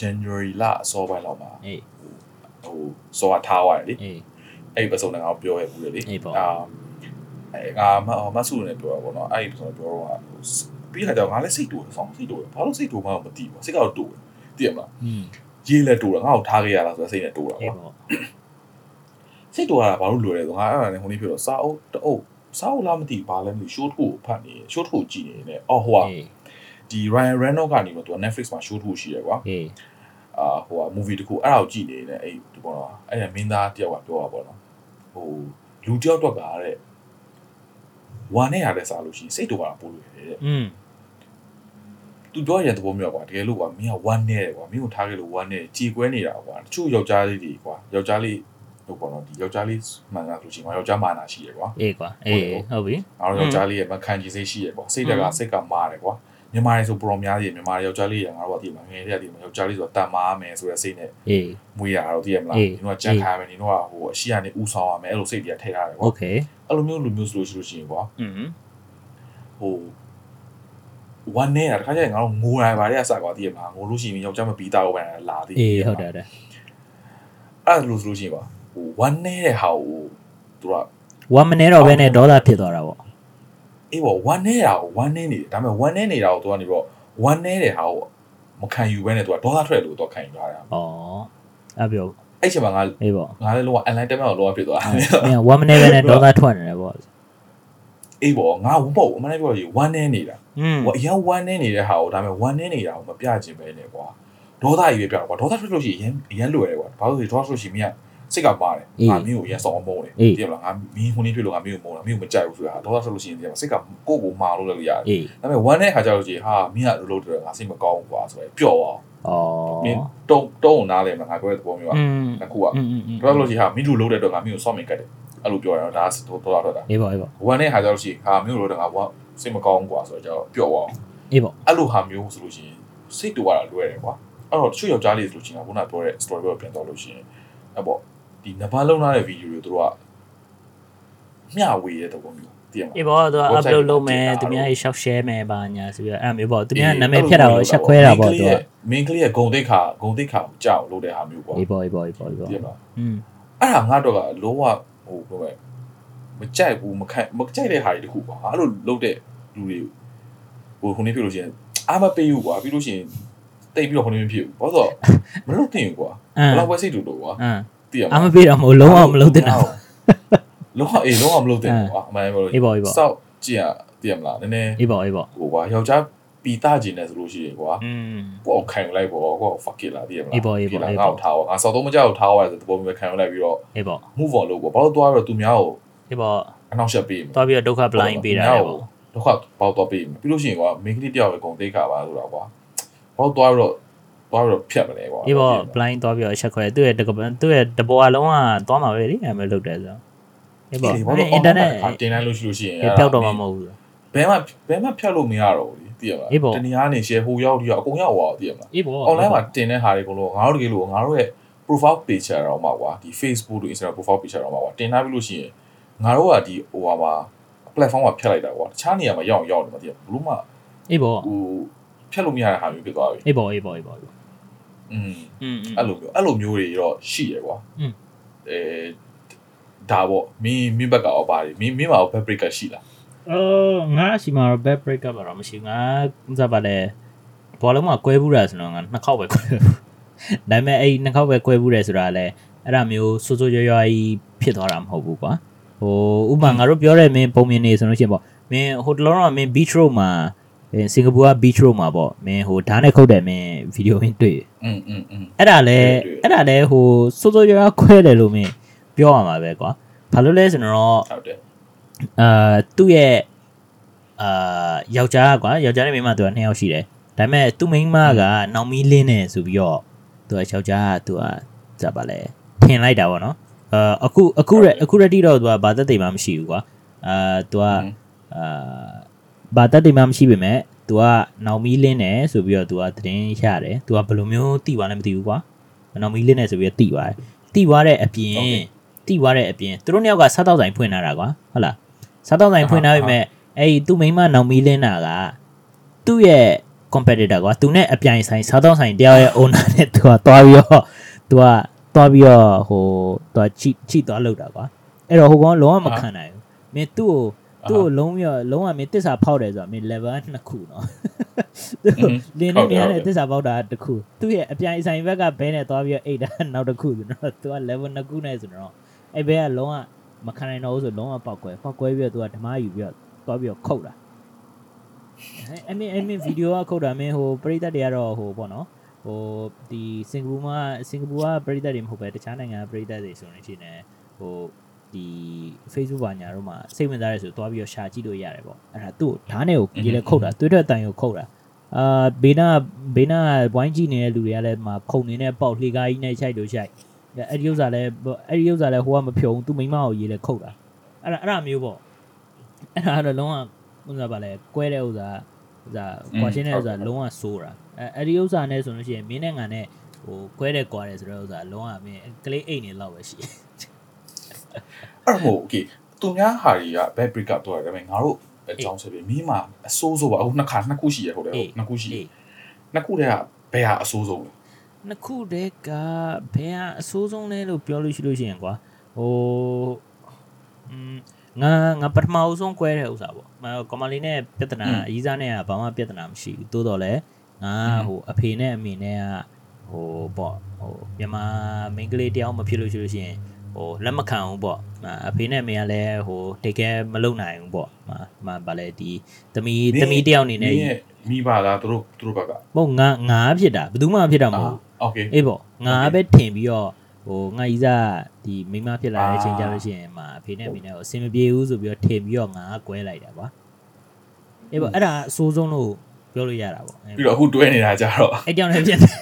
January လအစောပိုင်းလောက်မှာအေးဟိုစောထားသွားတယ်လေ အေးအဲ့ဒီပစုံနဲ့ငါပြောရဘူးလေလေအေးပေါ့အာအဲငါမမဆုနဲ့ပြောတာပေါ့နော်အဲ့ဒီပစုံပြောတော့ဟိုပြီးခါကျတော့ငါလည်းစိတ်တူတယ်ဆောင်းစိတ်တူတယ်ဘာလို့စိတ်တူမှမသိဘူးစိတ်ကတော့တူတယ်သိရမလားอืมရေးလဲတူတယ်ငါ့ကိုထားခဲ့ရလားဆိုတော့စိတ်နဲ့တူတာအေးပေါ့ပေါ့စိတ်တူရတာဘာလို့လွယ်လဲဆိုငါအဲ့ဒါနဲ့ဟိုနေ့ပြောတော့စာအုပ်တအုပ်စာအုပ်လားမသိဘူးဘာလဲမသိဘူး short ကိုဖတ်နေ short ကိုကြည့်နေတယ်အော်ဟိုကအေးဒီ Ryan Reynolds ကနေတော့သူက Netflix မှာ show တစ်ခုရှိရကွာအေးအာဟိုက movie တစ်ခုအဲ့ဒါကိုကြည့်နေတယ်အဲ့ဒီပေါ့နော်အဲ့ဒါမင်းသားတယောက်ကပြောတာပေါ့နော် ဟိုလူတယောက်တော့ကတဲ့ဝမ်းနဲ့ရတဲ့စားလို့ရှိရင်စိတ်တူတာပို့လို့ရတယ်တဲ့อืมသူပြောရတဲ့သဘောမျိုးကွာတကယ်လို့ကွာမင်းကဝမ်းနဲ့တယ်ကွာမင်းကိုထားခဲ့လို့ဝမ်းနဲ့ကြေကွဲနေတာကွာတချို့ယောက်ျားလေးတွေကွာယောက်ျားလေးဟိုပေါ့နော်ဒီယောက်ျားလေးမှန်တာဆိုရှင်ကွာယောက်ျားမာနာရှိရကွာအေးကွာအေးဟုတ်ပြီအားလုံးယောက်ျားလေးရဲ့မခံကြည့်စိတ်ရှိရကွာစိတ်တက်ကစိတ်ကမာတယ်ကွာ မြန်မာတွေဆိုပရောများကြီးမြန်မာယောက်ျားလေးရငါတို့ကဒီမှာငယ်တဲ့ကဒီမှာယောက်ျားလေးဆိုတာတန်မာမယ်ဆိုတဲ့စိတ်နဲ့ အေး မွေးရတာတော့သိရမလား အေး ဒီတော့ကြက်ခိုင်းမယ်ဒီတော့ဟိုအရှိကနေဥဆောင်ရမယ်အဲ့လိုစိတ်တွေကထည့်ထားတယ် โอ ကွာ เค အဲ့လိုမျိုးလူမျိုးဆိုလို့ရှိလို့ရှိရင်ကွာ อืม ဟိုဝမ်းနေတာတခါကျရင်ငါတို့ငိုရပါလေအစကွာသိရမလားငိုလို့ရှိရင်ယောက်ျားမပြီးသားတော့ပဲလာသေး အေးဟုတ်တယ်ဟုတ်တယ် အဲ့လိုဆိုလို့ရှိရင်ကွာဟိုဝမ်းနေတဲ့ဟာကိုသူက 1 minute တော့ပဲနဲ့ဒေါသဖြစ်သွားတာပေါ့ အေးပေါ့ဝမ်းနေတာကိုဝမ်းနေနေတယ်ဒါပေမဲ့ဝမ်းနေနေတာကိုသူကနေတော့ဝမ်းနေတဲ့ဟာကိုမခံယူဘဲနဲ့သူကဒေါသထွက်လို့တော့ခံယူထားတာဩအဲ့ပြောအဲ့ချိန်မှာငါအေးပေါ့ငါလည်းလောက online တက်မဲ့တော့လောကဖြစ်သွားတာမင်း1 minute ပဲနဲ့ဒေါသထွက်နေတယ်ပေါ့အေးပေါ့ငါဝပေါ့အမှန်တည်းပြောရရင်ဝမ်းနေနေတာอืมဟိုအရင်ဝမ်းနေနေတဲ့ဟာကိုဒါပေမဲ့ဝမ်းနေနေတာကိုမပြချင်ပဲနဲ့ကွာဒေါသကြီးပဲပြတော့ကွာဒေါသထွက်လို့ရှိရင်အရင်လွယ်တယ်ကွာဘာလို့လဲဒေါသထွက်လို့ရှိရင်မင်းက စစ်ကပါတယ်ငါမင်းကိုရန်ဆောင်အောင်မုန်းတယ်တကယ်လားငါမင်းဟိုနေ့တွေ့လို့ငါမင်းကိုမုန်းတာမင်းကိုမကြိုက်ဘူးဆိုတာဒေါသထွက်လို့ရှိရင်တကယ်လားစစ်ကကိုယ့်ကိုမာလို့လည်းရတယ်ဒါပေမဲ့ဝမ်းတဲ့ခါကျတော့ကြီးဟာမင်းကလိုလိုတယ်ငါစိတ်မကောင်းဘူးကွာဆိုတော့ပျော့အောင်အော်မင်းတုံတုံနားတယ်မှာငါပြောတဲ့သဘောမျိုးကတစ်ခုကဒေါသလို့ကြီးဟာမင်းတို့လိုတဲ့အတွက်ငါမင်းကိုစောင့်မင်ကတ်တယ်အဲ့လိုပြောရတော့ဒါတော့တော့တော့တာအေးပါအေးပါဝမ်းတဲ့ခါကျတော့ကြီးဟာမင်းတို့လိုတဲ့ငါစိတ်မကောင်းဘူးကွာဆိုတော့ကျတော့ပျော့အောင်အေးပါအဲ့လိုဟာမျိုးဆိုလို့ရှိရင်စိတ်တူရတာလွယ်တယ်ကွာအဲ့တော့တချို့ယောက်ျားလေးဆိုလို့ရှိရင်ခုနပြောတဲ့ story ပဲပြန်တော့လို့ရှိရင်အဲ့ပေါ့ ဒီနဘာလုံးလာတဲ့ဗီဒီယိုတွေသူတို့ကမျှဝေတဲ့သဘောမျိုးသိရမှာအေးပေါ့သူက website upload လုပ်မယ်တင်တာသူများရေ shop share မယ်ပါညာဆိုပြီးတော့အဲ့မျိုးပေါ့သူများနာမည်ဖြတ်တာကိုရှက်ခွဲတာပေါ့သူကမင်းကလေးရဲ့ဂုံတိတ်ခါဂုံတိတ်ခါကိုကြောက်လို့တဲ့ဟာမျိုးကွာအေးပေါ့အေးပေါ့အေးပေါ့အေးပေါ့သိရမှာอืมအဲ့ဒါငါတော့ကလုံးဝဟိုပြောမယ်မကြိုက်ဘူးမခံမကြိုက်တဲ့ဟာတွေတခုကွာအဲ့လိုလုပ်တဲ့လူတွေဟိုခုနေဖြစ်လို့ရှိရင်အားမပေးဘူးကွာပြီးလို့ရှိရင်တိတ်ပြီးတော့ခုနေမဖြစ်ဘူးဘာလို့ဆိုတော့မလုပ်သင့်ဘူးကွာအမ်ဘယ်လောက်ပဲစိတ်တူလို့ကွာအ မ်သိရမှာအမပေးတော့မဟုတ်လုံးဝမလုပ်တင်တာလုံးဝအေးလုံးဝမလုပ်တင်ဘူးကွာအမှန်ပဲပြောလို့အေးပေါ့အေးပေါ့စောက်ကြည့်ရသိရမလားနည်းနည်းအေးပေါ့အေးပေါ့ဟိုကွာယောက်ျားပီတာကျင်တယ်ဆိုလို့ရှိရင်ကွာอืมကိုယ်ခံယူလိုက်ပေါ့ကိုယ် fuck it လာတည်ရမလားအေးပေါ့အေးပေါ့ဒီလားအေးငါ့ပေါ့ကိုထားပါငါစောက်တော့မကြောက်ထားပါဆိုတဲ့ပုံမျိုးခံယူလိုက်ပြီးတော့အေးပေါ့ move on လုပ်ပေါ့ဘာလို့သွားတော့သူများကိုအေးပေါ့အနောက်ရှက်ပေးမယ်သွားပြီးတော့ဒုက္ခ blind ပေးတာလေပေါ့ဒုက္ခပေါက်တော့ပေးမယ်ပြီးလို့ရှိရင်ကွာမိန်းကလေးတယောက်ပဲဂုံတိတ်ခါပါဆိုတာကွာဘာလို့သွားပြီးတော့ သွားပြီးတော့ဖြတ်မလဲကွာအေးပေါ့ blind သွားပြီးတော့ချက်ခွဲသူ့ရဲ့တကပသူ့ရဲ့တဘောအလုံးကသွားမှာပဲလေအဲမဲ့လုပ်တယ်ဆိုအေးပေါ့ဘာလို့အင်တာနက်တင်လိုက်လို့ရှိလို့ရှိရင်ပျောက်တော့မှာမဟုတ်ဘူးဘယ်မှဘယ်မှဖြတ်လို့မရတော့ဘူးလေသိရမလားအေးပေါ့တနည်းအားနေ share ဟိုရောက်ဒီရောက်အကုန်ရောက်သွားသိရမလားအေးပေါ့ online မှာတင်တဲ့ဟာတွေအကုန်လုံးငါတို့တကယ်လို့ငါတို့ရဲ့ profile page တော့မှာကွာဒီ Facebook တို့ Instagram profile page တော့မှာကွာတင်ထားပြီလို့ရှိရင်ငါတို့ကဒီဟိုဟာမှာ platform မှာဖြတ်လိုက်တာကွာတခြားနေရာမှာရောက်အောင်ရောက်နေမှာသိရမလားဘလို့မှအေးပေါ့ဟိုဖြတ်လို့မရတဲ့ဟာမျိုးဖြစ်သွားပြီအေးပေါ့အေးပေါ့အေးပေါ့ อืม อืม အဲ့လိုမျိုးအဲ့လိုမျိုးတွေတော့ရှိရကွာ อืม အဲဒါပေါ့မင်းမင်းဘက်ကရောပါတယ်မင်းမင်းမှာရော back breaker ရှိလား အော်ငါအရှိမှာတော့ back break up တော့မရှိငါဥစားပါလေဘောလုံးမှာကွဲဘူးတာဆိုတော့ငါနှစ်ခေါက်ပဲကွဲဘူးဒါပေမဲ့အဲ့နှစ်ခေါက်ပဲကွဲဘူးတယ်ဆိုတာလဲအဲ့ဒါမျိုးစိုးစိုးရွားရွားကြီးဖြစ်သွားတာမဟုတ်ဘူးကွာဟိုဥပမာငါတို့ပြောတဲ့မင်းပုံမြင်နေဆိုလို့ရှိရင်ပေါ့မင်းဟိုတလုံးတော့မင်း beach road မှာ စင်ကာပူက beach road မှာပေါ့မင်းဟိုဓာတ်နဲ့ခုတ်တယ်မင်းဗီဒီယိုရင်းတွေ့ อืมอืมอืม အဲ့ဒါလဲ တွေ့တွေ့ အဲ့ဒါလဲဟိုစိုးစိုးရွားရွားခွဲတယ်လို့မင်းပြောရမှာပဲကွာဘာလို့လဲဆိုတော့ ဟုတ်တယ် အာသူ့ရဲ့အာယောက်ျားကွာယောက်ျားနဲ့မိန်းမသူကနှစ်ယောက်ရှိတယ်ဒါပေမဲ့သူ့မိန်းမကနောင်မီလင်းနေဆိုပြီးတော့သူကယောက်ျားကသူကဇာပါလဲထင်လိုက်တာပေါ့နော်အာအခုအခုရအခုရတိတော့သူကဘာသက်သိမ်းမှမရှိဘူးကွာအာသူကအာ ဘာသက်သိမ်းမှမရှိပေမဲ့သူကနောင်မီလင်းနေဆိုပြီးတော့သူကသတင်းရတယ်သူကဘယ်လိုမျိုးတိသွားလဲမသိဘူးကွာနောင်မီလင်းနေဆိုပြီးတော့တိသွားတယ်တိသွားတဲ့အပြင် Okay. တိသွားတဲ့အပြင်သူတို့နှစ်ယောက်ကစားတော့ဆိုင်ဖွင့်လာတာကွာဟုတ်လားစားတော့တိုင်းဖွင့်ထားပြီမဲ့အဲ့ဒီသူ့မိန်းမနောင်မီလင်းနာကသူ့ရဲ့ competitor ကွာသူနဲ့အပြိုင်ဆိုင်စားတော့ဆိုင်တယောက်ရဲ့ owner နဲ့သူကသွားပြီးတော့သူကသွားပြီးတော့ဟိုသူကချိချိသွားလောက်တာကွာအဲ့တော့ဟိုကောင်လုံးဝမခံနိုင်ဘူးမင်းသူ့ကို သူ့ကိုလုံးပြီးတော့လုံးဝမင်းတစ္ဆာဖောက်တယ်ဆိုတာမင်း level နှစ်ခုနော်သူ့ကိုလင်းနေမြန်တဲ့တစ္ဆာဖောက်တာတစ်ခုသူ့ရဲ့အပြိုင်ဆိုင်ဘက်ကဘဲနဲ့သွားပြီးတော့အိတ်တာနောက်တစ်ခုဆိုတော့သူက level နှစ်ခုနဲ့ဆိုတော့အဲ့ဘဲကလုံးဝမခံနိုင်တော့ဘူးဆိုလုံးဝပောက်ကွဲပောက်ကွဲပြီးတော့သူကဓမ္မယူပြီးတော့သွားပြီးတော့ခုတ်တာအဲအမင်းအမင်းဗီဒီယိုကခုတ်တာမင်းဟိုပရိသတ်တွေကတော့ဟိုပေါ့နော်ဟိုဒီစင်ကာပူမှာစင်ကာပူကပရိသတ်တွေမဟုတ်ပဲတခြားနိုင်ငံကပရိသတ်တွေဆိုရင်ရှင်ねဟို ဒီ Facebook ဘာညာတို့မှာစိတ်ဝင်စားရဲဆိုသွားပြီးတော့ရှာကြည့်လို့ရတယ်ပေါ့အဲ့ဒါသူ့ဓာတ်နဲ့ကိုကြီးလဲခုတ်တာတွေ့တဲ့အတိုင်ကိုခုတ်တာအာဘေးနာဘေးနာဝိုင်းကြည့်နေတဲ့လူတွေကလည်းမှာခုံနေတဲ့ပေါက်လှေကားကြီးနဲ့ခြိုက်လို့ခြိုက်အဲ့ဒီဥစ္စာလဲအဲ့ဒီဥစ္စာလဲဟိုကမဖြုံသူမိမကိုရေးလဲခုတ်တာအဲ့ဒါအဲ့ဒါမျိုးပေါ့အဲ့ဒါကတော့လုံးဝဥစ္စာပါလဲကွဲတဲ့ဥစ္စာဥစ္စာကွာရှင်းတဲ့ဥစ္စာလုံးဝစိုးတာအဲ့အဲ့ဒီဥစ္စာနဲ့ဆိုလို့ရှိရင်မင်းနဲ့ငံနဲ့ဟိုကွဲတဲ့ကွာတယ်ဆိုတော့ဥစ္စာလုံးဝမင်းကလေးအိတ်နေလောက်ပဲရှိ အဲ့တော့မို့ okay သူများဟာတွေက back break up တော့တယ်ဒါပေမဲ့ငါတို့အကြောင်းဆိုပြီးမင်းမှာအဆိုးဆိုးပါအခုနှစ်ခါနှစ်ခုရှိရဟုတ်တယ်ဟုတ်နှစ်ခုရှိအေးနှစ်ခုတည်းကဘယ်ဟာအဆိုးဆုံးလဲနှစ်ခုတည်းကဘယ်ဟာအဆိုးဆုံးလဲလို့ပြောလို့ရှိလို့ရှိရင်ကွာဟိုอืมငါငါပထမအဆုံးကွဲတဲ့ဥစ္စာပေါ့မကွန်မလေးနဲ့ပြဿနာအကြီးစားနဲ့ကဘာမှပြဿနာမရှိဘူးတိုးတော့လဲငါဟိုအဖေနဲ့အမေနဲ့ကဟိုပေါ့ဟိုမြန်မာမိန်းကလေးတယောက်မဖြစ်လို့ရှိလို့ရှိရင် ဟိုလက်မခံဘူးပေါ့အဖေနဲ့အမေကလည်းဟိုတိတ်ကဲမလုံနိုင်ဘူးပေါ့မမဗာလဲဒီသမီးသမီးတယောက်အနေနဲ့ မိပါလားသူတို့သူတို့ဘက်က မဟုတ်ငါငါဖြစ်တာဘယ်သူမှဖြစ်တာမဟုတ်ဘူး โอเค အေးပေါ့ငါပဲထင်ပြီးတော့ဟိုငါကြီးစားဒီမိန်းမဖြစ်လာတဲ့အချိန်ကြလို့ရှိရင်မှာအဖေနဲ့အမေနဲ့ကိုအဆင်မပြေဘူးဆိုပြီးတော့ထင်ပြီးတော့ငါကကွဲလိုက်တာကွာအေးပေါ့အဲ့ဒါအဆိုးဆုံးလို့ပြောလို့ရတာပေါ့အေး ပြီးတော့အခုတွဲနေတာကြတော့ အဲ့တောင်လည်းဖြစ်တယ်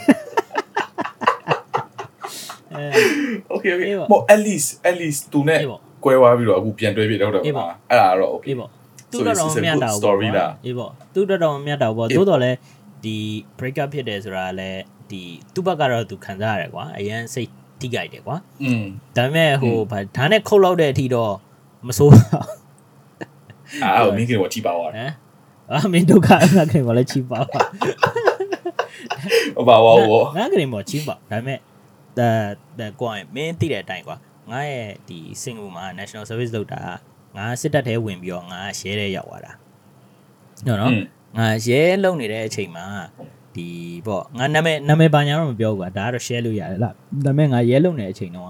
အဲ okay okay ပေါ့ at least at least သူနဲ့ကွဲသွားပြီးတော့အခုပြန်တွဲပြတော့တော့အဲ့ဒါတော့ okay ပေါ့သူတော်တော်မြတ်တာပေါ့အေးပေါ့သူတော်တော်မြတ်တာပေါ့သို့တော်လည်းဒီ break up ဖြစ်တယ်ဆိုတာလည်းဒီသူ့ဘက်ကတော့သူခံစားရတယ်ကွာအရန်စိတ်တိကြိုက်တယ်ကွာอืมဒါပေမဲ့ဟိုဒါနဲ့ခုတ်လောက်တဲ့အထိတော့မဆိုးပါအာအမင်းကတော့ချိပါသွားတယ်အာမင်းဒုက္ခအနာခင်ကလည်းချိပါသွားဟုတ်ပါဘောငါကရင်မချိပါဒါပေမဲ့ ဒါဒါကွာမင်းသိတဲ့အတိုင်းကွာငါရဲ့ဒီစင်ကာပူမှာ national service လုပ်တာငါစစ်တပ်ထဲဝင်ပြီးတော့ငါရှဲတဲ့ရောက်သွားတာနော်နော်ငါရဲလုံနေတဲ့အချိန်မှာဒီပေါ့ငါနာမည်နာမည်ဘာညာတော့မပြောဘူးကွာဒါကတော့ share လို့ရတယ်လားဒါပေမဲ့ငါရဲလုံနေတဲ့အချိန်တော့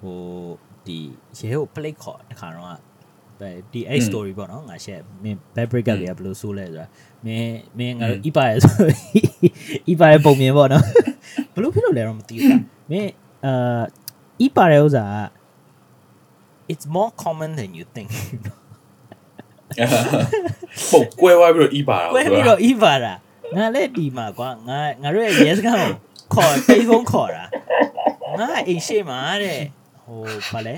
ဟိုဒီရဲကို plate ခေါ်တခါတော့ဒီ A story ပေါ့နော်ငါရှက်မင်း bad break up တွေကဘယ်လိုဆိုးလဲဆိုတာမင်းမင်းငါတို့ e ပါရဆို e ပါရပုံမြင်ပေါ့နော် ဘယ်လိုဖြစ်လို့လဲတော့မသိဘူးမင်းအာ e ပါရဥစား it's more common than you think ပုတ်ကွဲသွားပြီးတော့ဤပါတာကွဲပြီးတော့ e ပါတာငါလည်းဒီမှာကွာငါငါတို့ရဲ့ yes ကောင်ခေါ်တိတ်ဖုန်းခေါ်တာငါအိမ်ရှိမှာတဲ့ဟိုဘာလဲ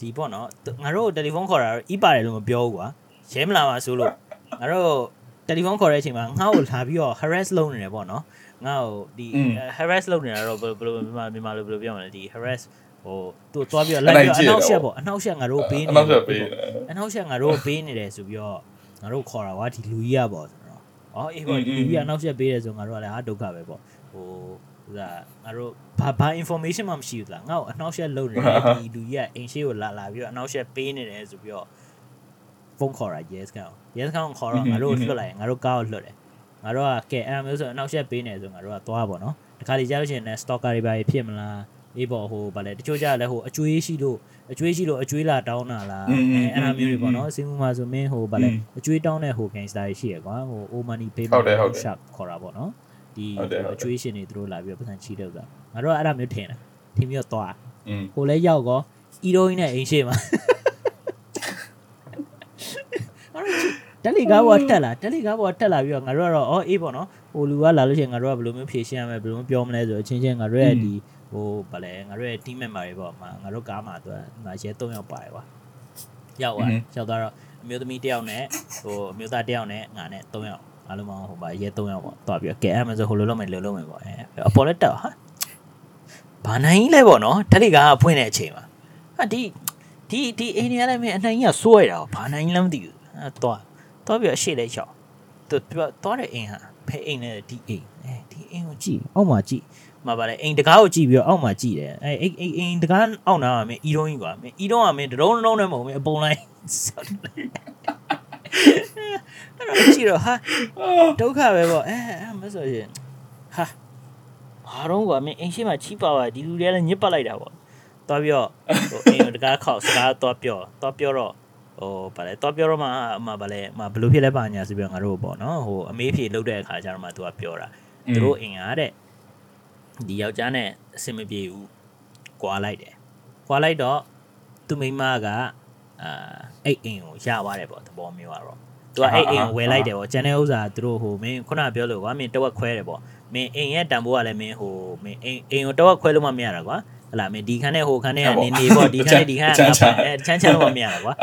ဒီပေါ့နော်ငါတို့တယ်လီဖုန်းခေါ်တာအီးပါတယ်လို့မပြောဘူးကွာရဲမလာပါဆိုလို့ငါတို့တယ်လီဖုန်းခေါ်တဲ့အချိန်မှာငါ့ကိုလာပြီးတော့ harass လုပ်နေတယ်ပေါ့နော် ငါ့ကိုဒီ harass လုပ်နေတာတော့ဘယ်လိုမြန်မာမြန်မာလိုဘယ်လိုပြောမလဲဒီ harass ဟိုသူသွားပြီးတော့လိုက်ပြီးတော့အနောက်ရှက်ပေါ့အနောက်ရှက်ငါတို့ပေးနေအနောက်ဆက်ပေးအနောက်ရှက်ငါတို့ပေးနေတယ်ဆိုပြီးတော့ငါတို့ခေါ်တာကွာဒီလူကြီးရပေါ့ဆိုတော့အော်အေးပေါ့ဒီလူကြီးကအနောက်ရှက်ပေးတယ်ဆိုငါတို့ကလည်းဟာဒုက္ခပဲပေါ့ဟိုဟိုကငါတို့ဘာဘာ information မှမရှိဘူးလားငါ့ကိုအနောက်ရှက်လုပ်နေတယ်ဒီလူကြီးကအိမ်ရှိကိုလာလာပြီးတော့အနောက်ရှက်ပေးနေတယ်ဆိုပြီးတော့ဖုန်းခေါ်တာ yes ကောင် yes ကောင်ခေါ်တော့ငါတို့လွတ်လိုက်ငါတို့ကားကိုလွတ်တယ် ငါတို့ကကဲအဲ့လိုမျိုးဆိုအနောက်ရှက်ပေးနေဆိုငါတို့ကသွားပါတော့တခါလေကြားလို့ရှိရင်လည်း stalker တွေပါဖြစ်မလားအေးပေါ့ဟိုဗာလဲတချို့ကြလည်းဟိုအကျွေးရှိလို့အကျွေးရှိလို့အကျွေးလာတောင်းတာလားအဲအဲ့လိုမျိုးတွေပေါ့နော်စင်ကူမှာဆိုမင်းဟိုဗာလဲအကျွေးတောင်းတဲ့ဟို gangster တွေရှိရကွာဟို o money payment shop ခေါ်တာပေါ့နော်ဒီအကျွေးရှင်တွေသူတို့လာပြီးတော့ပတ်စံချီးတော့တာငါတို့ကအဲ့လိုမျိုးထင်တယ်ထင်ပြီးတော့သွားဟိုလဲရောက်ကောအီရိုင်းနဲ့အိမ်ရှိမှာ တယ်လီကားပေါ်တက်လာတယ်လီကားပေါ်တက်လာပြီးတော့ငါတို့ကတော့အော်အေးပေါ့နော်ဟိုလူကလာလို့ရှိရင်ငါတို့ကဘယ်လိုမျိုးဖြေရှင်းရမလဲဘယ်လိုမျိုးပြောမလဲဆိုတော့အချင်းချင်းငါတို့ရဲ့ဒီဟိုဗာလဲငါတို့ရဲ့ team member တွေပေါ့ငါတို့ကားမှာသူကငါရဲ3ယောက်ပါတယ်ကွာရောက်သွားရောက်သွားတော့အမျိုးသမီးတစ်ယောက်နဲ့ဟိုအမျိုးသားတစ်ယောက်နဲ့ငါနဲ့3ယောက်အားလုံးပေါင်းဟိုဗာရဲ3ယောက်ပေါ့သွားပြီးတော့ကဲအဲ့မှာဆိုဟိုလိုလုံးမယ်လိုလုံးမယ်ပေါ့အဲအပေါ်လက်တက်ဟာဘာနိုင်လဲပေါ့နော်တက်လီကားကဖွင့်တဲ့အချိန်မှာဟာဒီဒီဒီအိန္ဒိယလည်းမင်းအနိုင်ကြီးကစိုးရတာဘာနိုင်လဲမသိဘူးအဲသွား သွားပြီးတော့ရှေ့လဲချောက်သူသွားတဲ့အိမ်ဟာဖဲအိမ်နဲ့ဒီအိမ်အဲဒီအိမ်ကိုကြည့်အောက်မှာကြည့်မှာပါလေအိမ်တကားကိုကြည့်ပြီးတော့အောက်မှာကြည့်တယ်အဲအိမ်အိမ်အိမ်တကားအောက်နာကမင်းအီရုံးကြီးကွာမင်းအီရုံးကမင်းတရုံးတရုံးနဲ့မဟုတ်မင်းအပုံလိုက်အဲ့တော့ကြည့်တော့ဟာဒုက္ခပဲပေါ့အဲအဲမဆိုရင်ဟာဘာတော့ကွာမင်းအိမ်ရှိမှချီးပါပါဒီလူတွေကလည်းညစ်ပတ်လိုက်တာပေါ့သွားပြီးတော့ဟိုအိမ်ကိုတကားခောက်စကားသွားပြောသွားပြောတော့ ဟိုဗာလဲတော့ပြောတော့မှအမဗာလဲမဘလို့ဖြစ်လဲပါညာဆိုပြီးတော့ငါတို့ပေါ့နော်ဟိုအမေးဖြေလုပ်တဲ့အခါကျတော့မှသူကပြောတာသူတို့အိမ်ကတဲ့ဒီယောက်ျားနဲ့အဆင်မပြေဘူးကွာလိုက်တယ်ကွာလိုက်တော့သူမိမကအာအဲ့အိမ်ကိုရသွားတယ်ပေါ့သဘောမျိုးကတော့သူကအဲ့အိမ်ကိုဝယ်လိုက်တယ်ပေါ့ကျန်တဲ့ဥစ္စာသူတို့ဟိုမင်းခုနပြောလို့ကွာမင်းတဝက်ခွဲတယ်ပေါ့မင်းအိမ်ရဲ့တန်ဖိုးကလည်းမင်းဟိုမင်းအိမ်အိမ်ကိုတဝက်ခွဲလို့မှမရတာကွာ ဟလာမင်းဒီခန်းနဲ့ဟိုခန်းနဲ့ကနေနေပေါ့ဒီခန်းနဲ့ဒီခန်းကအဲချမ်းချမ်းလို့မရတာကွာ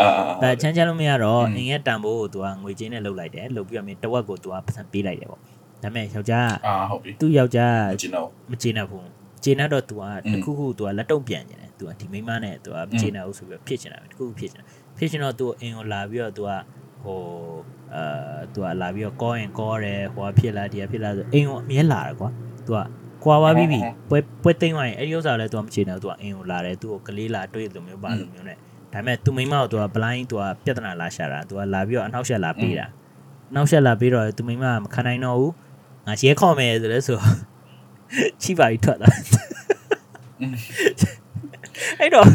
အဲချမ်းချမ်းလို့မရတော့အိမ်ရဲ့တန်ဖိုးကိုသူကငွေချင်းနဲ့လှုပ်လိုက်တယ်လှုပ်ပြီးတော့မင်းတဝက်ကိုသူကပတ်စံပေးလိုက်တယ်ပေါ့ဒါပေမဲ့ယောက်ျား အာဟုတ်ပြီ သူ့ယောက်ျား မကျင်တော့ မကျေနပ်ဘူးကျေနပ်တော့ तू ကတခုခု तू ကလက်တုံပြန်နေတယ် तू ကဒီမိန်းမနဲ့ तू ကမကျေနပ်ဘူးဆိုပြီးဖြစ်ချင်တာပဲတခုခုဖြစ်ချင်တာဖြစ်ချင်တော့ तू အင်ကိုလာပြီးတော့ तू ကဟိုအာ तू ကလာပြီးတော့ကောရင်ကောတယ်ဟိုကဖြစ်လာဒီကဖြစ်လာဆိုအင်ကိုအမြဲလာတယ်ကွာ तू က ကွာပါပြီးပြီပွဲပွဲသိမ့်သွားရင်အဲ့ဒီဥစ္စာလည်းသူကမချေနိုင်ဘူးသူကအင်းကိုလာတယ်သူ့ကိုကလေးလာတွေ့တယ်မျိုးပါလို့မျိုးနဲ့ဒါပေမဲ့သူမိမကသူက blind သူကပြဿနာလာရှာတာသူကလာပြီးတော့အနောက်ဆက်လာပေးတာနောက်ဆက်လာပေးတော့သူမိမကမခံနိုင်တော့ဘူးငါရဲခေါ်မယ်ဆိုလဲဆိုချိပါပြီးထွက်သွားအဲ့တော့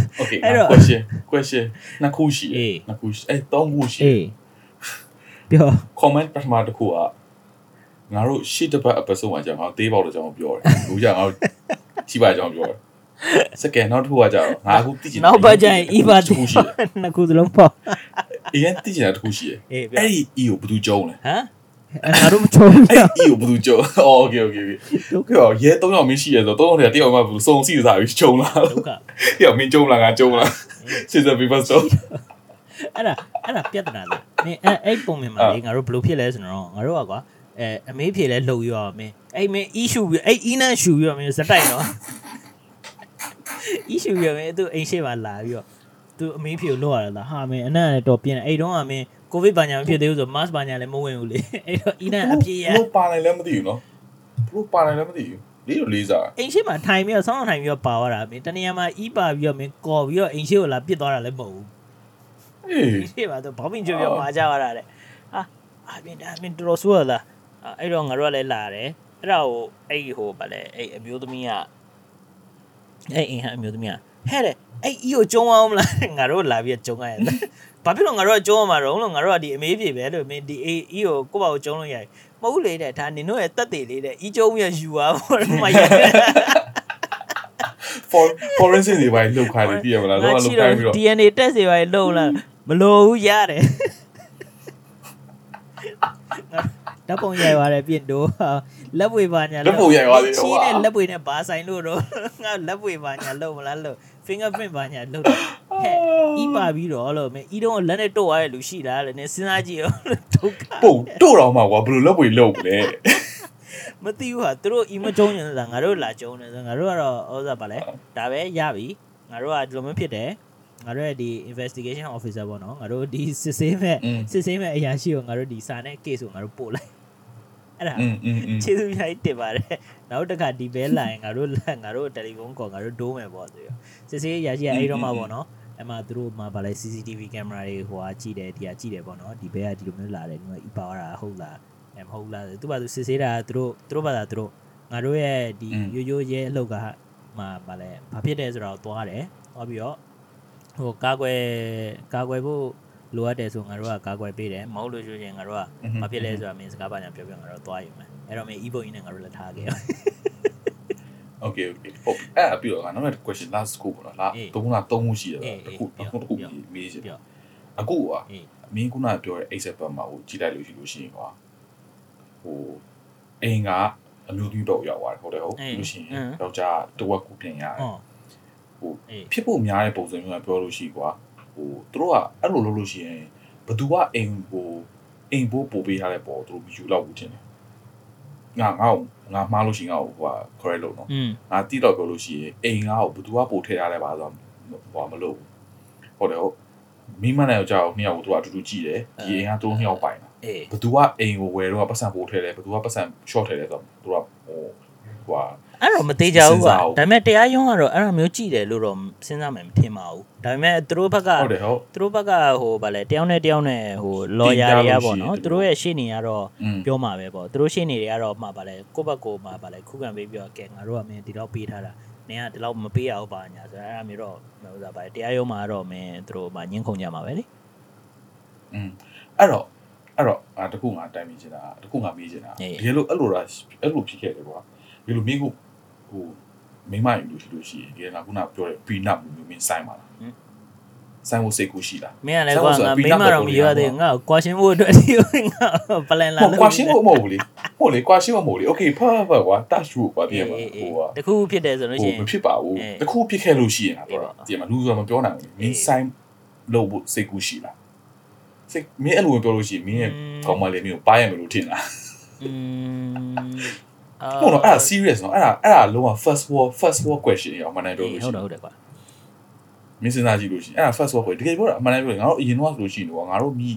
အဲ့တော့ question question နှစ်ခုရှိနှစ်ခုရှိအဲ့သုံးခုရှိပြော comment ပထမတစ်ခုက ငါတို့ရှစ်တစ်ပတ် episode မှာကြာငါတို့သေးပေါက်တော့ကြောင်းပြောတယ်အခုကြာငါတို့ချိပါကြောင်းပြောတယ် second နောက်တစ်ခုကကြာတော့ငါအခုသိချင်နောက်ပတ်ကျရင် e ပါတစ်ခုရှိတယ်နှစ်ခုစလုံးပေါ့အရင်သိချင်တာတစ်ခုရှိတယ်အေးပြောအဲ့ဒီ e ကိုဘယ်သူကျုံးလဲဟမ်အဲ့ငါတို့မချုံဘူးအဲ့ဒီ e ကိုဘယ်သူကျုံးအော် okay okay okay ဒုက္ခပြောရဲ၃ယောက်မင်းရှိရဆိုတော့၃ယောက်တည်းတယောက်မှဘယ်သူစုံစီစားပြီးကျုံလာဒုက္ခတယောက်မင်းကျုံလာငါကျုံလာစစ်စပ် paper stone အဲ့ဒါအဲ့ဒါပြဿနာလားနင်အဲ့အဲ့ပုံမြင်မှာလေငါတို့ဘယ်လိုဖြစ်လဲဆိုတော့ငါတို့ကကွာ အဲအမေးဖြေလဲလှုပ်ရောမင်းအဲ့မင်း issue ပြီးအဲ့ e နဲ့ issue ပြီးတော့မင်းစတိုက်တော့ issue ပြီးတော့မင်းသူအိမ်ရှိမှလာပြီးတော့သူအမေးဖြေကိုလွတ်ရတာဟာမင်းအနက်တော့ပြင်အဲ့တုန်းကမင်းကိုဗစ်ဘာညာမဖြစ်သေးဘူးဆို mask ဘာညာလည်းမဝင်ဘူးလေအဲ့တော့ e နဲ့အပြည့်ရဘလို့ပါနိုင်လဲမသိဘူးနော်ဘလို့ပါနိုင်လဲမသိဘူးလေးတော့လေးစားအိမ်ရှိမှထိုင်ပြီးတော့ဆောင်းထိုင်ပြီးတော့ပါသွားတာမင်းတနေရာမှာ e ပါပြီးတော့မင်းကော်ပြီးတော့အိမ်ရှိကိုလာပစ်သွားတာလည်းမဟုတ်ဘူးအေးရှေ့မှာတော့ဘောင်းပင်ကျွေးပြောမှာကြရတာလေဟာအမင်းအမင်းတော်တော်ဆိုးရလား အဲ့တော့ငါတို့ကလည်းလာတယ်အဲ့ဒါကိုအဲ့ဟိုဗာလဲအဲ့အမျိုးသမီးကအဲ့အိမ်ဟာအမျိုးသမီးကဟဲ့တဲ့အဲ့ E ကိုကျုံအောင်မလားငါတို့လာပြီးကျုံရရတယ်ဘာဖြစ်လို့ငါတို့ကကျုံရမှာတော့လို့ငါတို့ကဒီအမေးပြေပဲလို့မင်းဒီ E ကိုကိုယ့်ဘာကိုကျုံလို့ရတယ်မဟုတ်လေတဲ့ဒါနင်တို့ရဲ့တက်သေးလေးတဲ့ E ကျုံပြီးယူသွားပေါ့မရ for forensic တွေပိုင်းလောက်ခိုင်းတယ်ပြည့်ရမလားတော့လောက်ခိုင်းပြီးတော့ DNA တက်စီပါလုံလာမလို့ဘူးရတယ် ဓာတ်ပုံရိုက်သွားတယ်ပြင်တော့လက်ပွေပါညာလက်ပုံရိုက်သွားတယ်ချီးဟိုနဲ့ကလက်ပွေနဲ့ဘာဆိုင်လို့တော့ငါလက်ပွေပါညာလုံမလားလို့ fingerprint ပါညာလုံတယ်ဟဲ့ဤပါပြီးတော့လို့မင်းဤတော့လက်နဲ့တော့ရတဲ့လူရှိလားလို့နင်စဉ်းစားကြည့်ရောဒုက္ခပို့တို့တော့မှာကွာဘယ်လိုလက်ပွေလောက်လဲမသိဘူးဟာသူတို့အီမကျုံးနေတာငါတို့လာကျုံးနေဆိုငါတို့ကတော့ဩဇာပါလဲဒါပဲရပြီငါတို့ကဒီလိုမျိုးဖြစ်တယ်ငါတို့ရဲ့ဒီ investigation officer ပေါ့နော်ငါတို့ဒီစစ်ဆေးမဲ့อืมစစ်ဆေးမဲ့အရာရှိကိုငါတို့ဒီစာနဲ့ case ကိုငါတို့ပို့လိုက် အဲ့ဒါခြေစူးကြီးတင်ပါတယ်နောက်တစ်ခါဒီဘဲလာရင်ငါတို့ငါတို့တယ်လီဖုန်းခေါ်ငါတို့ဒိုးမယ်ပေါ့ဆိုရောစစ်စစ်ရရှိရအဲ့တော့မှပေါ့နော်အမှသူတို့မှာဗာလဲ CCTV ကင်မရာတွေဟိုဟာကြည့်တယ်ဒီဟာကြည့်တယ်ပေါ့နော်ဒီဘဲကဒီလိုမျိုးလာတယ်ဒီမှာ e-power တာဟုတ်လားအဲမဟုတ်လားသူဘာသူစစ်ဆေးတာသူတို့သူတို့ဘာသာသူတို့ငါတို့ရဲ့ဒီရိုးရိုးရဲအလုပ်ကမှာဗာလဲဘာဖြစ်တယ်ဆိုတော့သွားတယ်သွားပြီးတော့ဟိုကာကွယ်ကာကွယ်ဖို့ လိုအပ်တယ်ဆိုငါတို့ကကာကွယ်ပေးတယ်မဟုတ်လို့ရှိရင်ငါတို့ကဘာဖြစ်လဲဆိုတာမင်းစကားပါညာပြောပြငါတို့သွားယူမယ်အဲ့တော့မင်း e-book နဲ့ငါတို့လက်ထားခဲ့ရ okay okay ဟုတ်အဲ့အပြီးတော့ငါနောက်တစ် question last scope ပေါ့နော်လားအေးသုံးလားသုံးခုရှိတယ်အေးတစ်ခုအေးတစ်ခုတစ်ခုပြောမေးချင်ပြောအခုကအေးမင်းခုနပြောတဲ့ accept မှာဟိုကြည့်လိုက်လို့ရှိလို့ရှိရင်ကွာဟိုအိမ်ကအမျိုးသမီးတော့ရောက်သွားတယ်ဟုတ်တယ်ဟုတ်လို့ရှိရင်ယောက်ျားတဝက်ကူပြင်ရတယ်ဟောဟိုအေးဖြစ်ဖို့များတဲ့ပုံစံမျိုးကပြောလို့ရှိကွာ ဟိုသူတို့ကအဲ့လိုလုပ်လို့ရှိရင်ဘသူကအိမ်ကိုအိမ်ဖို့ပို့ပေးထားတဲ့ပေါ်သူတို့မယူတော့ဘူးတင်တယ်ငါငါ့ကိုငါမှားလို့ရှိရင်ငါ့ကိုဟိုက correct လုပ်နော်อืมငါတိတော့ပြောလို့ရှိရင်အိမ်ငါ့ကိုဘသူကပို့ထည့်ထားတယ်ပါဆိုတော့ဟိုကမလုပ်ဘူးဟုတ်တယ်ဟုတ်မိမနဲ့ယောက်ျားကိုနှစ်ယောက်ကိုသူကအတူတူကြည့်တယ်ဒီအိမ်ကသူတို့နှစ်ယောက်ပိုင်တာအေးဘသူကအိမ်ကိုဝယ်တော့ပတ်စံပို့ထည့်တယ်ဘသူကပတ်စံ short ထည့်တယ်ဆိုတော့သူကဟိုဟိုက အဲ့တော့မသေးကြဘူးပါဒါပေမဲ့တရားရုံးကတော့အဲ့လိုမျိုးကြည့်တယ်လို့တော့စဉ်းစားမှမထင်ပါဘူးဒါပေမဲ့သူတို့ဘက်ကဟုတ်တယ်ဟုတ်သူတို့ဘက်ကဟိုဗာလဲတယောက်နဲ့တယောက်နဲ့ဟိုလော်ယာတွေရပေါ့နော်သူတို့ရဲ့ရှေ့နေကတော့ပြောမှာပဲပေါ့သူတို့ရှေ့နေတွေကတော့မှဗာလဲကိုယ့်ဘက်ကိုမှဗာလဲခုခံပေးပြီးတော့ကဲငါတို့ကမင်းဒီတော့ပေးထားတာနင်ကဒီလောက်မပေးရဘူးပါညာဆိုတော့အဲ့ဒါမျိုးတော့ဥစားပါတရားရုံးမှာတော့မင်းသူတို့မှညှင်းခုန်ကြမှာပဲလေอืมအဲ့တော့အဲ့တော့တကူငါတိုင်ပြီးချင်တာတကူငါမေးချင်တာဒီလိုအဲ့လိုလားအဲ့လိုဖြစ်ခဲ့တယ်ကွာဒီလိုမိကု ဟိုမိမယူလို့ရှိလို့ရှိရင်ဒီကခုနပြောတဲ့ peanut မျိုးမင်းဆိုင်ပါလားဆိုင်ဖို့စိတ်ကူးရှိလားမင်းကလည်းကွာငါမိမတော့မရသေးငါကွာရှင်းဖို့အတွက်ဒီငါ plan လာလို့ကွာရှင်းဖို့မဟုတ်ဘူးလေဟုတ်လေကွာရှင်းဖို့မဟုတ်လေ okay ဖဖကွာ touch ဖို့ကွာပြင်ပါဟိုကတခုဖြစ်တယ်ဆိုလို့ရှိရင်မဖြစ်ပါဘူးတခုဖြစ်ခဲ့လို့ရှိရင်တော့ပြင်ပါလူဆိုတာမပြောနိုင်ဘူးမင်းဆိုင်လို့ဖို့စိတ်ကူးရှိလားစိတ်မင်းအဲ့လိုပြောလို့ရှိရင်မင်းရဲ့ကောင်းမလေးမျိုးပါရမယ်လို့ထင်လားอืม ဟုတ်တော့အဲ့ဒါ serious နော်အဲ့ဒါအဲ့ဒါလုံးဝ first world first world question ရောမနိုင်ပြောအေးလို့ရှိဟုတ်ရင်တယ်ဟုတ်တယ်ကွာမင်းစဉ်းစားကြည့်လို့ရှိရင်အဲ့ဒါ first world question တကယ်ပြောတာအမှန်တမ်းပြောရင်ငါတို့အရင်တော့ဆိုလို့ရှိရင်တော့ငါတို့မိ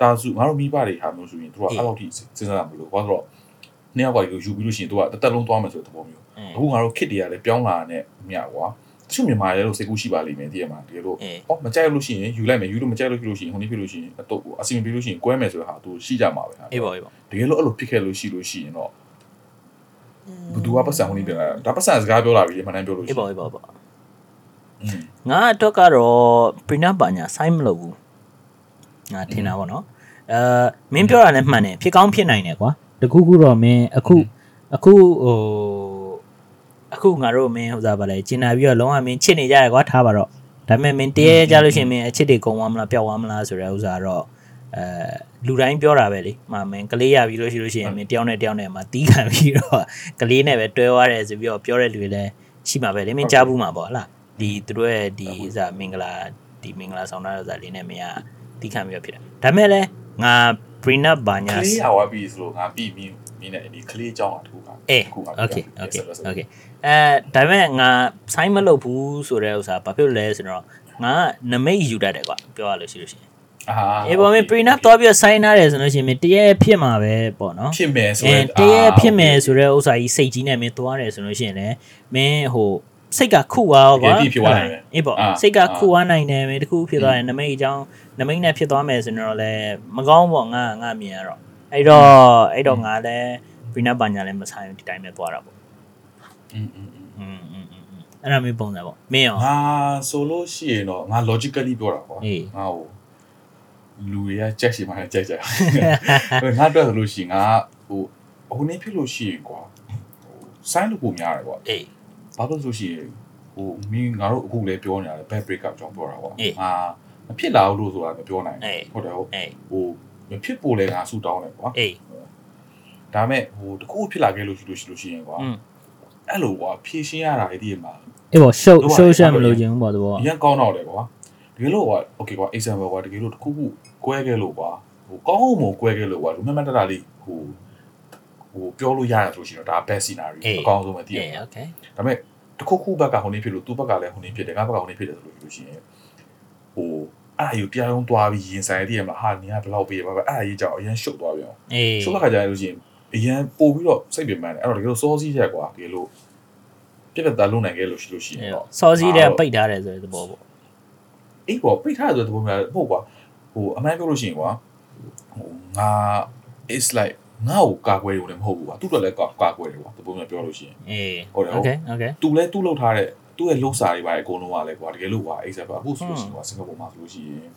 တာစုငါတို့မိဘတွေဟာမျိုးဆိုရင်တို့ကအဲ့လောက်ထိစဉ်းစားမလို့ဘာလို့တော့နှစ်ယောက်ကယူပြီးလို့ရှိရင်တို့ကတစ်သက်လုံးသွားမယ်ဆိုတဲ့သဘောမျိုးအေးအခုငါတို့ kit တွေကလည်းပြောင်းလာတဲ့မြတ်ကွာတချို့မြန်မာရဲလို့စိတ်ကူးရှိပါလိမ့်မယ်တကယ်မှာတကယ်လို့အေးဟောမကြိုက်လို့ရှိရင်ယူလိုက်မယ်ယူလို့မကြိုက်လို့ဖြစ်လို့ရှိရင်ဟိုနေ့ဖြစ်လို့ရှိရင်အတော့အစီအမပြေလို့ရှိရင်ကွဲမယ်ဆိုတာဟာသူရှိကြမှာပဲဟာအေးပါအေးပါတကယ်လို့အဲ့လိုဖြစ်ခဲ့လို့ရှိလို့ရှိရင်တော့ ဘယ်သူကပတ်စံဟိုနေ့ပြန်လာဒါပတ်စံစကားပြောလာပြီမနိုင်ပြောလို့ရှိအေးပါအေးပါပါอืมငါအတွက်ကတော့ prenup ပါညာ sign မလုပ်ဘူးငါထင်တာပေါ့နော်အဲမင်းပြောတာလည်းမှန်တယ်ဖြစ်ကောင်းဖြစ်နိုင်တယ်ကွာတခုခုတော့မင်းအခုအခုဟိုအခုငါတို့မင်းဟိုစားပါလေကျင်နာပြီးတော့လုံးဝမင်းချစ်နေကြရကွာထားပါတော့ဒါပေမဲ့မင်းတရေကြလို့ရှိရင်မင်းအချစ်တွေကုန်သွားမလားပျောက်သွားမလားဆိုတဲ့ဥစ္စာတော့အဲ လူတိုင်းပြောတာပဲလေမမင်းကလေးရပြီးလို့ရှိလို့ရှိရင်မင်းတယောက်နဲ့တယောက်နဲ့မှတီးခံပြီးတော့ကလေးနဲ့ပဲတွဲသွားတယ်ဆိုပြီးတော့ပြောတဲ့လူတွေလည်းရှိမှာပဲလေမင်းကြားဘူးမှာပေါ့ဟလားဒီသူတို့ရဲ့ဒီဥစ္စာမင်္ဂလာဒီမင်္ဂလာဆောင်တာဥစ္စာလေးနဲ့မင်းကတီးခံပြီးတော့ဖြစ်တယ်ဒါပေမဲ့လည်းငါ prenup ဘာကညာလေးရွာပြီးဆိုလို့ငါပြီးမင်းမင်းနဲ့ဒီကလေးအကြောင်းအထူးကအေးအခုက okay okay okay အဲဒါပေမဲ့ငါ sign မလုပ်ဘူးဆိုတဲ့ဥစ္စာဘာဖြစ်လို့လဲဆိုတော့ငါနမိတ်ယူတတ်တယ်ကွာပြောရလို့ရှိလို့ရှိရင် အာ အေးပေါ်မင်း prenup တော့ပြီး sign ရတယ်ဆိုလို့ရှိရင်မင်းတရေဖြစ်မှာပဲပေါ့နော် ဖြစ်မယ်ဆို အဲ ရင် တရေဖြစ်မယ်ဆိုတဲ့ဥစ္စာကြီးစိတ်ကြီးနဲ့မင်းသွားတယ်ဆိုလို့ရှိရင်လည်းမင်းဟိုစိတ်ကခုသွားပါအေးပေါ့စိတ်ကခုသွားနိုင်တယ်မင်းတခုဖြစ်သွားရင်နမိတ်အကြောင်းနမိတ်နဲ့ဖြစ်သွားမယ်ဆိုတော့လည်းမကောင်းပေါ့ငါငါမြင်ရတော့အဲ့တော့အဲ့တော့ငါလည်း prenup ဘာညာလည်းမဆိုင်ဒီတိုင်းပဲသွားတာပေါ့ อืมอืม อืมอืมอืม အဲ့ဒါမျိုးပုံစံပေါ့မင်းရော ငါဆိုလို့ရှိရင်တော့ငါ logically ပြောတာကွာ အေး ငါ့ကို လူတွေကကြက်ရှိမှလည်းကြက်ကြက်ငါအတွက်ဆိုလို့ရှိရင်ငါဟိုအခုနေဖြစ်လို့ရှိရင်ကွာဟို sign လို့ပုံများတယ်ကွာအေးဘာလို့ဆိုရှင်ဟိုမင်းငါတို့အခုလည်းပြောနေရတယ် back break up ကြောင့်ပြောတာပေါ့အေးငါမဖြစ်လာဘူးလို့ဆိုတာမပြောနိုင်အေးဘူးဟုတ်တယ်ဟုတ်အေးဟိုမဖြစ်ဖို့လည်းငါဆူတောင်းတယ်ကွာအေးဒါမဲ့ဟိုတခုဖြစ်လာခဲ့လို့ရှိလို့ရှိလို့ရှိရင်ကွာอืมအဲ့လိုကွာဖြည့်ရှင်းရတာအဲ့ဒီမှာအေးပေါ့ show ဟုတ်ပါ show ဘူး share မလို့ခြင်းပေါ့တော့အရင်ကောင်းတော့တယ်ကွာ တကယ်လို့ကွာ okay ကွာ example ကွာတကယ်လို့တစ်ခုခုကွဲခဲ့လို့ကွာဟိုကောင်းအောင်မကွဲခဲ့လို့ကွာလူမှန်မှန်တတလေးဟိုဟိုပြောလို့ရတယ်ဆိုရှင်တော့ဒါ best scenario အကောင်းဆုံးပဲတည်ရ okay ဒါပေမဲ့တစ်ခုခုဘက်ကဟိုနေဖြစ်လို့သူ့ဘက်ကလည်းဟိုနေဖြစ်တယ်ငါဘက်ကဟိုနေဖြစ်တယ်ဆိုလို့ရှိရင်ဟိုအဲ့ဒါယူတရားလုံးသွားပြီးရင်ဆိုင်တည်ရမှာဟာနင်ကဘယ်လောက်ပေးရပါပဲအဲ့ဒါရေးကြအောင်အရင်ရှုပ်သွားပြန်အောင်ရှုပ်တဲ့ခါကျလို့ရှိရင်အရင်ပို့ပြီးတော့စိတ်ပင်ပန်းတယ်အဲ့တော့တကယ်လို့စောစီးရက်ကွာတကယ်လို့ပြက်ပြက်သားလုံးနိုင်ခဲ့လို့ရှိလို့ရှိရင်တော့စောစီးတဲ့ပိတ်ထားတယ်ဆိုတဲ့သဘောပေါ့ အေးကွာပိတ်ထားဆိုတဲ့ပုံမျိုးဟုတ်ကွာဟိုအမှန်ပြောလို့ရှိရင်ကွာဟိုငါ is like ငါ့ကိုကာကွယ်ရုံနဲ့မဟုတ်ဘူးကွာသူ့တော့လည်းကာကွယ်တယ်ကွာဒီပုံမျိုးပြောလို့ရှိရင်အေးဟုတ်တယ်ဟုတ်ကဲ့ဟုတ်ကဲ့သူလည်းသူ့လောက်ထားတဲ့သူ့ရဲ့လုံစာတွေပါအကုန်လုံးကလည်းကွာတကယ်လို့ကွာ example အခုဆိုလို့ရှိရင်ကွာစင်ကာပူမှာဆိုလို့ရှိရင်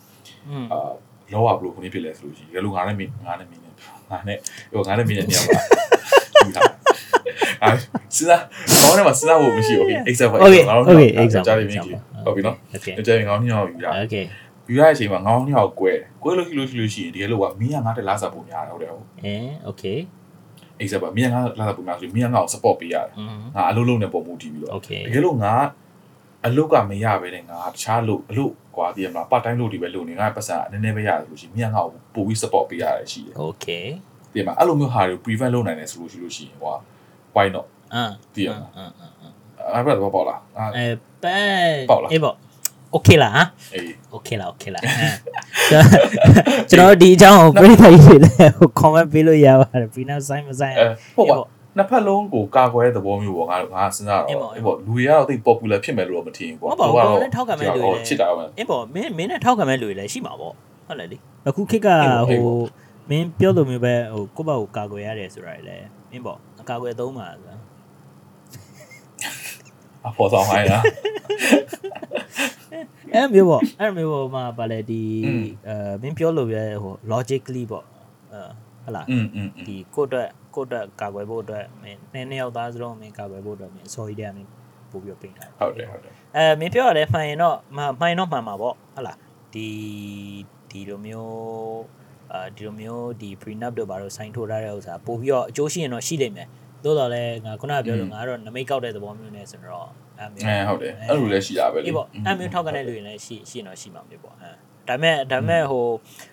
အာလောကဘလို့ခုနေဖြစ်လဲဆိုလို့ရှိရင်တကယ်လို့ငါနဲ့မင်းငါနဲ့မင်းနဲ့ငါနဲ့ဟိုငါနဲ့မင်းနဲ့နေရာမှာအဲစဉ်းစားဘောင်းနဲ့မှာစဉ်းစားဖို့မရှိဘူး okay example ငါတို့ငါတို့ကြားနေပြီ ဟုတ်ပြီနော် โอเค ကြားရင်ငါတို့ညောင်းယူရ โอเค ယူရတဲ့အချိန်မှာငါတို့ညောင်းကွဲကွဲလို့ရှိလို့ရှိလို့ရှိရင်တကယ်လို့ကွာမင်းကငါတက်လာစားပုံများတယ်ဟုတ်တယ်ဟုတ် အဲโอเค example မင်းကငါလာစားပုံများဆိုရင်မင်းကငါ့ကို support ပေးရတယ် อืม ငါအလုပ်လုပ်နေပုံမူတည်ပြီးတော့ โอเค တကယ်လို့ငါအလုပ်ကမရဘဲနဲ့ငါတခြားလုပ်အလုပ်ကွာတည်ရမလား part time လုပ်တွေပဲလုပ်နေငါပတ်စံနည်းနည်းပဲရတယ်ဆိုလို့ရှိရင်မြန်ငါ့ကိုပို့ပြီး support ပေးရတယ်ရှိတယ် โอเค တည်ရမလားအဲ့လိုမျိုးဟာတွေကို prevent လုပ်နိုင်တယ်ဆိုလို့ရှိလို့ရှိရင်ကွာ why not အာ တည်ရမလား အဲ့ဘက်တော့ပေါ့လားအဲပဲပေါ့လားအေးပေါ့ okay လားဟာအေး okay လား okay လားကျွန်တော်ဒီအကြောင်းကိုပြိဿကြီးတွေလည်းဟို comment ပေးလို့ရပါတယ် Pina sign မ sign ဟုတ်ပါနှစ်ဖက်လုံးကိုကာကွယ်သဘောမျိုးပေါ့ငါတို့ငါစဉ်းစားတော့အေးပေါ့လူတွေကတော့သိ popular ဖြစ်မယ်လို့တော့မထင်ဘူးပေါ့ဟုတ်ပါဘူးလည်းထောက်ခံမဲ့လူတွေလည်းချစ်တာပဲအေးပေါ့မင်းမင်းနဲ့ထောက်ခံမဲ့လူတွေလည်းရှိမှာပေါ့ဟုတ်တယ်လေအခုခေတ်ကဟိုမင်းပြောလိုမျိုးပဲဟိုကိုယ့်ဘက်ကိုကာကွယ်ရတယ်ဆိုတာလေမင်းပေါ့ကာကွယ်သုံးပါဆိုတာ အဖော်ဆောင်ဟိုင်းလားအဲ့မျိုးပေါ့အဲ့မျိုးပေါ့မှာဗာလေဒီအဲမင်းပြောလို့ပဲဟို logically ပေါ့အဲဟလာဒီကိုအတွက်ကိုအတွက်ကာကွယ်ဖို့အတွက်မင်းနှစ်နှစ်ယောက်သားစလုံးမင်းကာကွယ်ဖို့အတွက်မင်းအစော်ကြီးတဲ့မင်းပို့ပြီးပိတ်ထားဟုတ်တယ်ဟုတ်တယ်အဲမင်းပြောရတယ်မှန်ရင်တော့မှန်ရင်တော့မှန်မှာပေါ့ဟလာဒီဒီလိုမျိုးအာဒီလိုမျိုးဒီ prenup တို့ဘာလို့ sign ထိုးထားတဲ့ဥစ္စာပို့ပြီးတော့အကျိုးရှိရင်တော့ရှိနိုင်မယ် သို့တော်လည်းငါခုနကပြောလို့ငါကတော့နမိတ်ကောက်တဲ့သဘောမျိုးနဲ့ဆိုတော့အဲမျိုးအဲဟုတ်တယ်အဲ့လိုလည်းရှိတာပဲလေအေးပေါ့အဲမျိုးထောက်ကနေလူတွေလည်းရှိရှိရင်တော့ရှိမှာမျိုးပေါ့အဲဒါပေမဲ့ဒါပေမဲ့ဟို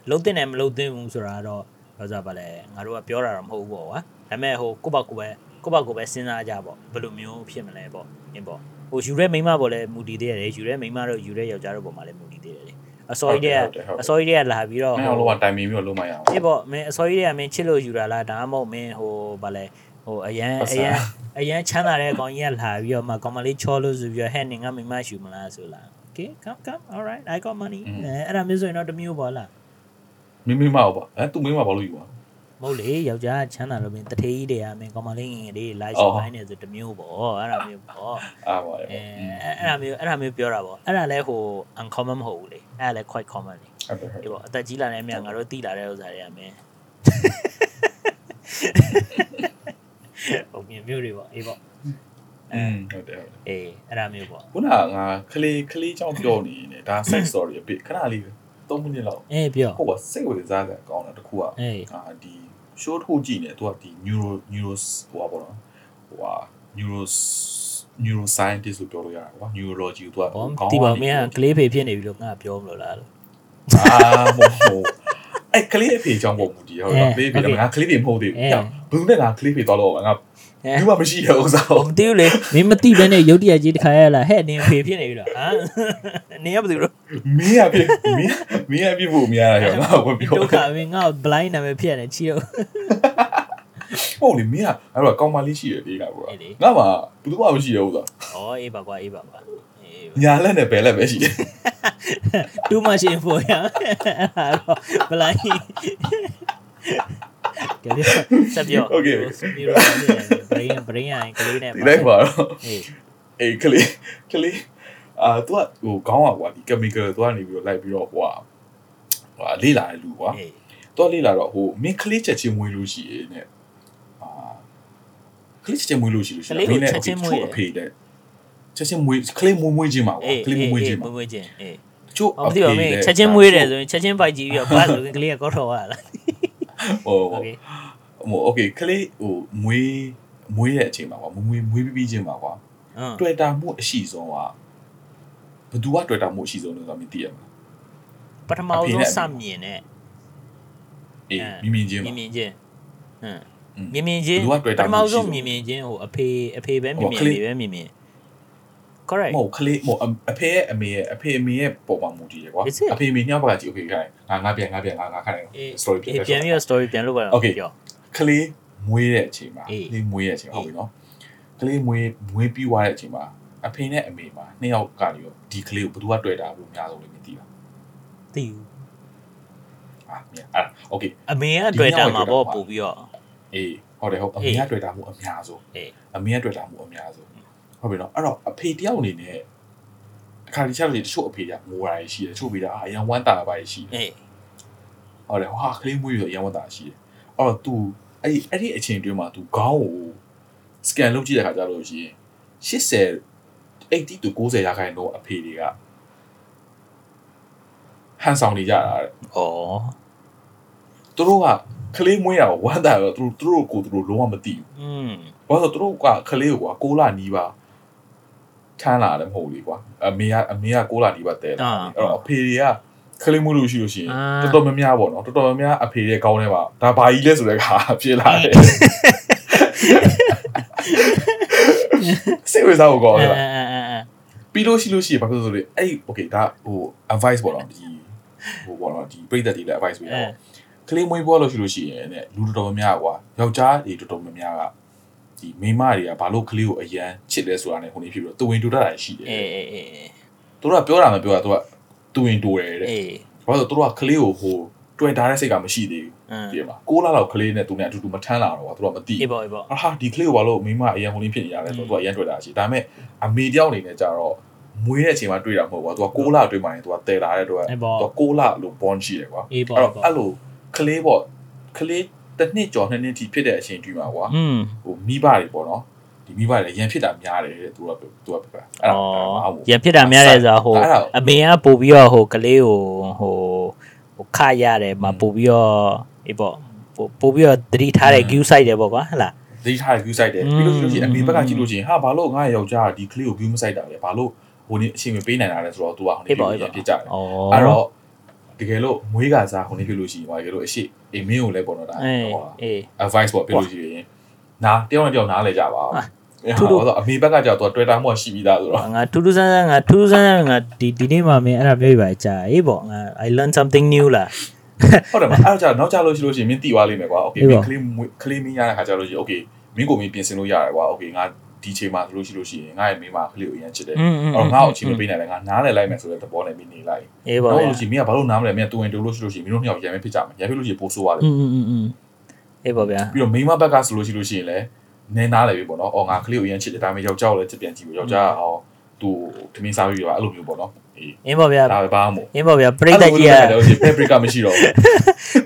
လုံးတင်တယ်မလုံးတင်ဘူးဆိုတာတော့ဘာသာပါလဲငါတို့ကပြောတာတော့မဟုတ်ဘူးပေါ့ကွာဒါပေမဲ့ဟိုကိုယ့်ဘက်ကိုယ်ပဲကိုယ့်ဘက်ကိုယ်ပဲစဉ်းစားကြပေါ့ဘယ်လိုမျိုးဖြစ်မလဲပေါ့အင်းပေါ့ဟိုယူရဲမိန်းမပေါ်လဲမူတည်သေးတယ်ယူရဲမိန်းမတို့ယူရဲယောက်ျားတို့ပေါ်မှာလဲမူတည်သေးတယ်လေအစောကြီးတည်းကအစောကြီးတည်းကလာပြီးတော့အဲ့တော့လောကတိုင်ပင်ပြီးတော့လုံးမရအောင်အေးပေါ့မင်းအစောကြီးတည်းကမင်းချစ်လို့ယူတာလားဒါမှမဟုတ်မင်းဟိုဘာလဲ ဟိုအရန်အရန်အရန်ချမ်းသာတဲ့ကောင်ကြီးကလာပြီးတော့မှကောင်မလေးချောလို့ဆိုပြီးတော့ဟဲ့နေငါမိန်းမရှိမလားဆိုလား Okay come come all right I got money အဲအဲ့ဒါမျိုးဆိုရင်တော့တစ်မျိုးပေါ့လားမင်းမင်းမဟုတ်ပါအဲသူမင်းမဘာလို့ယူပါမဟုတ်လေယောက်ျားချမ်းသာလို့မင်းတထေးကြီးတွေကမင်းကောင်မလေးငယ်ငယ်လေးလိုက်ရှိခိုင်းနေဆိုတစ်မျိုးပေါ့အဲ့ဒါမျိုးပေါ့အားပါလေအဲအဲ့ဒါမျိုးအဲ့ဒါမျိုးပြောတာပေါ့အဲ့ဒါလဲဟို uncommon မဟုတ်ဘူးလေအဲ့ဒါလဲ quite common လေဟုတ်တယ်ဟုတ်ဒီပေါ့အသက်ကြီးလာတဲ့အမြတ်ငါတို့သိလာတဲ့ဥစ္စာတွေကမင်း ဟုတ်မြင်မျိုးတွေပေါ့အေးပေါ့อืมဟုတ်တယ်ဟုတ်တယ်အေးအဲ့ဒါမျိုးပေါ့ခုနကငါကလေးကလေးကြောင့်ပြောနေနေဒါ sex story အဖြစ်ခဏလေး3မိနစ်လောက်အေးပြောဟုတ်ပါစိတ်ဝင်စားစရာကောင်းတာတစ်ခုကအေးအာဒီ show တစ်ခုကြည့်နေသူကဒီ neuro neuro ဟိုပါပေါ့နော်ဟိုဟာ neuro neuroscientist လို့ပြောလို့ရတာကွာ neurology ကိုသူကဘောဒီပါမင်းကကလေးဖေဖြစ်နေပြီလို့ငါပြောမလို့လားလို့အာမဟုတ် အဲ့ကလေးအဖေကြောင့်ပုံမူတည်ဟုတ်လားကလေးဖေကငါကလေးဖေမဟုတ်သေးဘူးဘယ်သူနဲ့ငါကလေးဖေသွားတော့ငါအဲဘူးမှမရှိတဲ့ဥစ္စာဟိုမသိဘူးလေမင်းမသိဘဲနဲ့ရုတ်တရက်ကြီးတစ်ခါရလာဟဲ့နင်ဖေဖြစ်နေပြီလားဟမ်နင်ရဘယ်သူလို့မင်းရပြမင်းမင်းရပြဖို့မရတာရောငါ့ကိုပြောဒုက္ခမင်းငါ့ကို blind နာမည်ဖြစ်နေချီတော့ဟုတ်လေမင်းကအဲ့တော့ကောင်မလေးရှိတယ်ဒီကကွာအေးလေငါမှဘူးမှမရှိတဲ့ဥစ္စာဩအေးပါကွာအေးပါကွာအေး ညာလက်နဲ့ဘယ်လက်ပဲရှိတယ် too much info ရအဲ့တော့ blind ကလေးဆက်ပြော Okay. brain brain ရင်ကလေးနဲ့ ဒီလိုက်ပါတော့ အေး အေးကလေးကလေးအာ तू ကဟိုခေါင်းอ่ะကွာဒီ chemical သူကနေပြီးတော့လိုက်ပြီးတော့ဟိုဟာဟိုလေးလာတဲ့လူကွာ အေး သူကလေးလာတော့ဟိုမင်းကလေးချက်ချင်းမွေးလို့ရှိရဲ့နဲ့အာကလေးချက်ချင်းမွေးလို့ရှိလို့ရှိရင်အဖေတဲ့ ချက်ချင်းမွေးကလေးမွေးမွေးချင်းပါကွာ အေး ကလေးမွေးမွေးချင်း မွေး ပါ မွေးချင်းအေး ချို့ ဟောမသိပါဘူးမင်းချက်ချင်းမွေးတယ်ဆိုရင်ချက်ချင်းပိုက်ကြည့်ပြီးတော့ဘာလို့ကလေးကကောက်တော့ရလား ဟို โอเค ဟိုโอเคကလေးဟိုမွေးမွေးတဲ့အချိန်မှာကွာမွေးမွေးပြီးပြီးချင်းပါကွာ အင်း တွေ့တာမှုအရှိဆုံးကဘယ်သူကတွေ့တာမှုအရှိဆုံးလဲဆိုတော့မသိရမှာ ပထမဆုံးစမြင်တဲ့ အေးမြင်မြင်ချင်း မြ ပါ င်မြင်ချင်းဟမ် อืม မြင်မြင်ချင်း ဘယ်သူကတွေ့တာ ပထမ မရှိ ဆုံး ဘူး မြင်မြင်ချင်းဟိုအဖေအဖေပဲမြင်မြင် ဟိုကလေး လေးပဲမြင်မြင် correct မဟုတ်ကလေးမဟုတ်အဖေရဲ့အမေရဲ့အဖေအမေရဲ့ပုံမှန်မူတည်ရကွာအဖေအမေညောင်းပါကြည့် okay ခိုင်းငါငါပြန်ငါပြန်ငါငါခိုင်း story ပြန်ပြန်ပြီး story ပြန်လို့ပါတော့ okay ကလေးမွေးတဲ့အချိန်မှာကလေးမွေးတဲ့အချိန်ဟုတ်ပြီနော်ကလေးမွေးမွေးပြီးွားတဲ့အချိန်မှာအဖေနဲ့အမေမှာနှစ်ယောက်ကနေရောဒီကလေးကိုဘယ်သူကတွေ့တာဘူးအများဆုံးလည်းမသိဘူးသိဘူးအာမြန်အာ okay အမေကတွေ့တာမှာပေါ့ပို့ပြီးတော့အေးဟုတ်တယ်ဟုတ်အမေကတွေ့တာမှုအများဆုံးအေးအမေကတွေ့တာမှုအများဆုံး ဟုတ်ပြီနော်အဲ့တော့အဖေတယောက်အနေနဲ့အခါဒီချက်လေးတချို့အဖေကငိုတာရှိတယ်တချို့ဖေကအာအရန်ဝမ်းတာပါရှိတယ် အေး ဟုတ်တယ်ဟာကလေးမွေးရအရန်ဝမ်းတာရှိတယ်အဲ့တော့ तू အဲ့ဒီအဲ့ဒီအချိန်တွင်းမှာ तू ခေါင်းကို scan လုပ်ကြည့်တဲ့ခါကျတော့ရှိရင်80 80 to 90ရာခိုင်နှုန်းအဖေတွေကဟန်ဆောင်နေကြတာတဲ့ ဩ သူတို့ကကလေးမွေးရဝမ်းတာတော့သူတို့သူတို့ကိုသူတို့လုံးဝမသိဘူး อืม ဘာလို့လဲဆိုတော့သူတို့ကကလေးကိုကွာ6လနီးပါ ထမ်းလာတယ်မဟုတ်လေကွာအမေကအမေက6လနီးပါတဲလာတယ်အဲ့တော့အဖေတွေကကလေးမွေးလို့ရှိလို့ရှိရင်တော်တော်များများပေါ့နော်တော်တော်များများအဖေရဲ့ကောင်းထဲမှာဒါဘာကြီးလဲဆိုတဲ့ခါဖြစ်လာတယ်စိတ်ဝင်စားဖို့ကောင်းအဲတယ်အဲအဲအဲပြီးလို့ရှိလို့ရှိရင်ဘာဖြစ်လို့ဆိုလဲအဲ့ okay ဒါဟို advice ပေါ့နော်ဒီဟိုပေါ့နော်ဒီပြည်သက်တွေလည်း advice ပေးတာပေါ့ကလေးမွေးဖို့လို့ရှိလို့ရှိရင်ねလူတော်တော်များများကွာယောက်ျားတွေတော်တော်များများက ဒီမိန်းမတွေကဘာလို့ကလေးကိုအရန်ချစ်လဲဆိုတာ ਨੇ ဟိုနေဖြစ်ပြီးတော့တူဝင်တူတတ်တာရှိတယ်အေးအေးအေးသူတို့ကပြောတာမပြောတာသူကတူဝင်တူတယ်တဲ့အေးဘာလို့လဲသူတို့ကကလေးကိုဟိုတွေ့တာတဲ့စိတ်ကမရှိသေးအင်းဘူးဒီမှာ6လလောက်ကလေးနဲ့သူနဲ့အတူတူမထမ်းလာတော့ကွာသူတို့ကမသိအေးပေါ့အေးပေါ့ဟာဒီကလေးကိုဘာလို့မိန်းမအရန်ဟိုနေဖြစ်နေရလဲဆိုတော့သူကအရန်တွေ့တာရှိဒါပေမဲ့အမေတယောက်အနေနဲ့ကြတော့မွေးတဲ့အချိန်မှာတွေ့တာမဟုတ်ဘူးကွာသူက6လတွေ့မှရင်သူကတည်လာတဲ့အတွက်အေးပေါ့သူက6လလို့ bond ရှိတယ်ကွာအေးပေါ့အဲ့အေးတော့ပေါ့အဲ့လိုကလေးပေါ့ကလေး တစ်နှစ်ကျော်နှစ်နှစ်ထိဖြစ်တဲ့အချိန်တွင်းမှာကွာဟိုမိဘတွေပေါ့နော်ဒီမိဘတွေရန်ဖြစ်တာများတယ်တဲ့သူကသူကပြပါအဲ့ဒါရန်ဖြစ်တာများတယ်ဆိုတာဟိုအမေကပို့ပြီးတော့ဟိုကလေးကိုဟိုဟိုခရတယ်မှာပို့ပြီးတော့အေးပေါ့ပို့ပြီးတော့တတိထားတဲ့ queue site တယ်ပေါ့ကွာဟဟလားတတိထားတဲ့ queue site တယ်ပြီးလို့ရှိလို့ရှိရင်အမေဘက်ကကြည့်လို့ရှိရင်ဟာဘာလို့ငါယောက်ျားကဒီကလေးကို queue မဆိုင်တာလဲဘာလို့ဟိုနေအချိန်မပေးနိုင်တာလဲဆိုတော့သူကဟိုနေပြန်ဖြစ်ကြတယ်အဲ့တော့ တကယ်လို့မွေးကစားဟိုနေဖြစ်လို့ရှိရင်ဟိုတကယ်လို့အရှိအိမ်မင်းကိုလည်းပေါ့နော်ဒါအေးဟိုအေး advice ပေါ့ပြလို့ရှိရင်နားတယောက်နဲ့တယောက်နားလဲကြပါဟာထူးထူးအမေဘက်ကကြောက်သူက Twitter မှာရှိပြီးသားဆိုတော့ငါထူးထူးဆန်းဆန်းငါထူးထူးဆန်းဆန်းငါဒီဒီနေ့မှမင်းအဲ့ဒါပြောပြပါကြာအေးပေါ့ငါ I learn something new လားဟုတ်တယ်မအဲ့တော့ကြာနောက်ကြလို့ရှိလို့ရှိရင်မင်းတီသွားလိမ့်မယ်ကွာ okay အေးမပေါ့င်းကလေးမွေးကလေးမင်းရတဲ့ခါကြလို့ရှိရင် okay မင်းကိုမင်းပြင်ဆင်လို့ရတယ်ကွာ okay ငါ ဒီချိန်မှာဆိုလို့ရှိလို့ရှိရင်ငါ့ရဲ့မိမကလေးကိုအရင်ချစ်တယ်အော်ငါ့ကိုအချိန်မပေးနိုင်လဲငါနားနဲ့လိုက်မယ်ဆိုတဲ့သဘောနဲ့မိနေလိုက်အေးပါဗျာလို့ရှိရင်မိကဘာလို့နားမလဲမိကတူရင်တူလို့ရှိလို့ရှိရင်မိတို့နှစ်ယောက်ရံမဲဖြစ်ကြမယ်ရံဖြစ်လို့ရှိရင်ပိုဆိုးရတယ်အေးပါဗျာပြီးတော့မိမဘက်ကဆိုလို့ရှိလို့ရှိရင်လည်းနင်းသားလည်းပဲပေါ့နော်အော်ငါကလေးကိုအရင်ချစ်တယ်ဒါပေမဲ့ယောက်ျားကိုလည်းချစ်ပြန်ကြည့်လို့ယောက်ျားကအော်သူသမင်းစားပြီးတော့အဲ့လိုမျိုးပေါ့နော် အေးအင်းပေါ့ဗျာဒါပဲဘာမှမဟုတ်အင်းပေါ့ဗျာပရိသတ်ကြီးကအဲ့လိုမျိုးလည်း paprika မရှိတော့ဘူး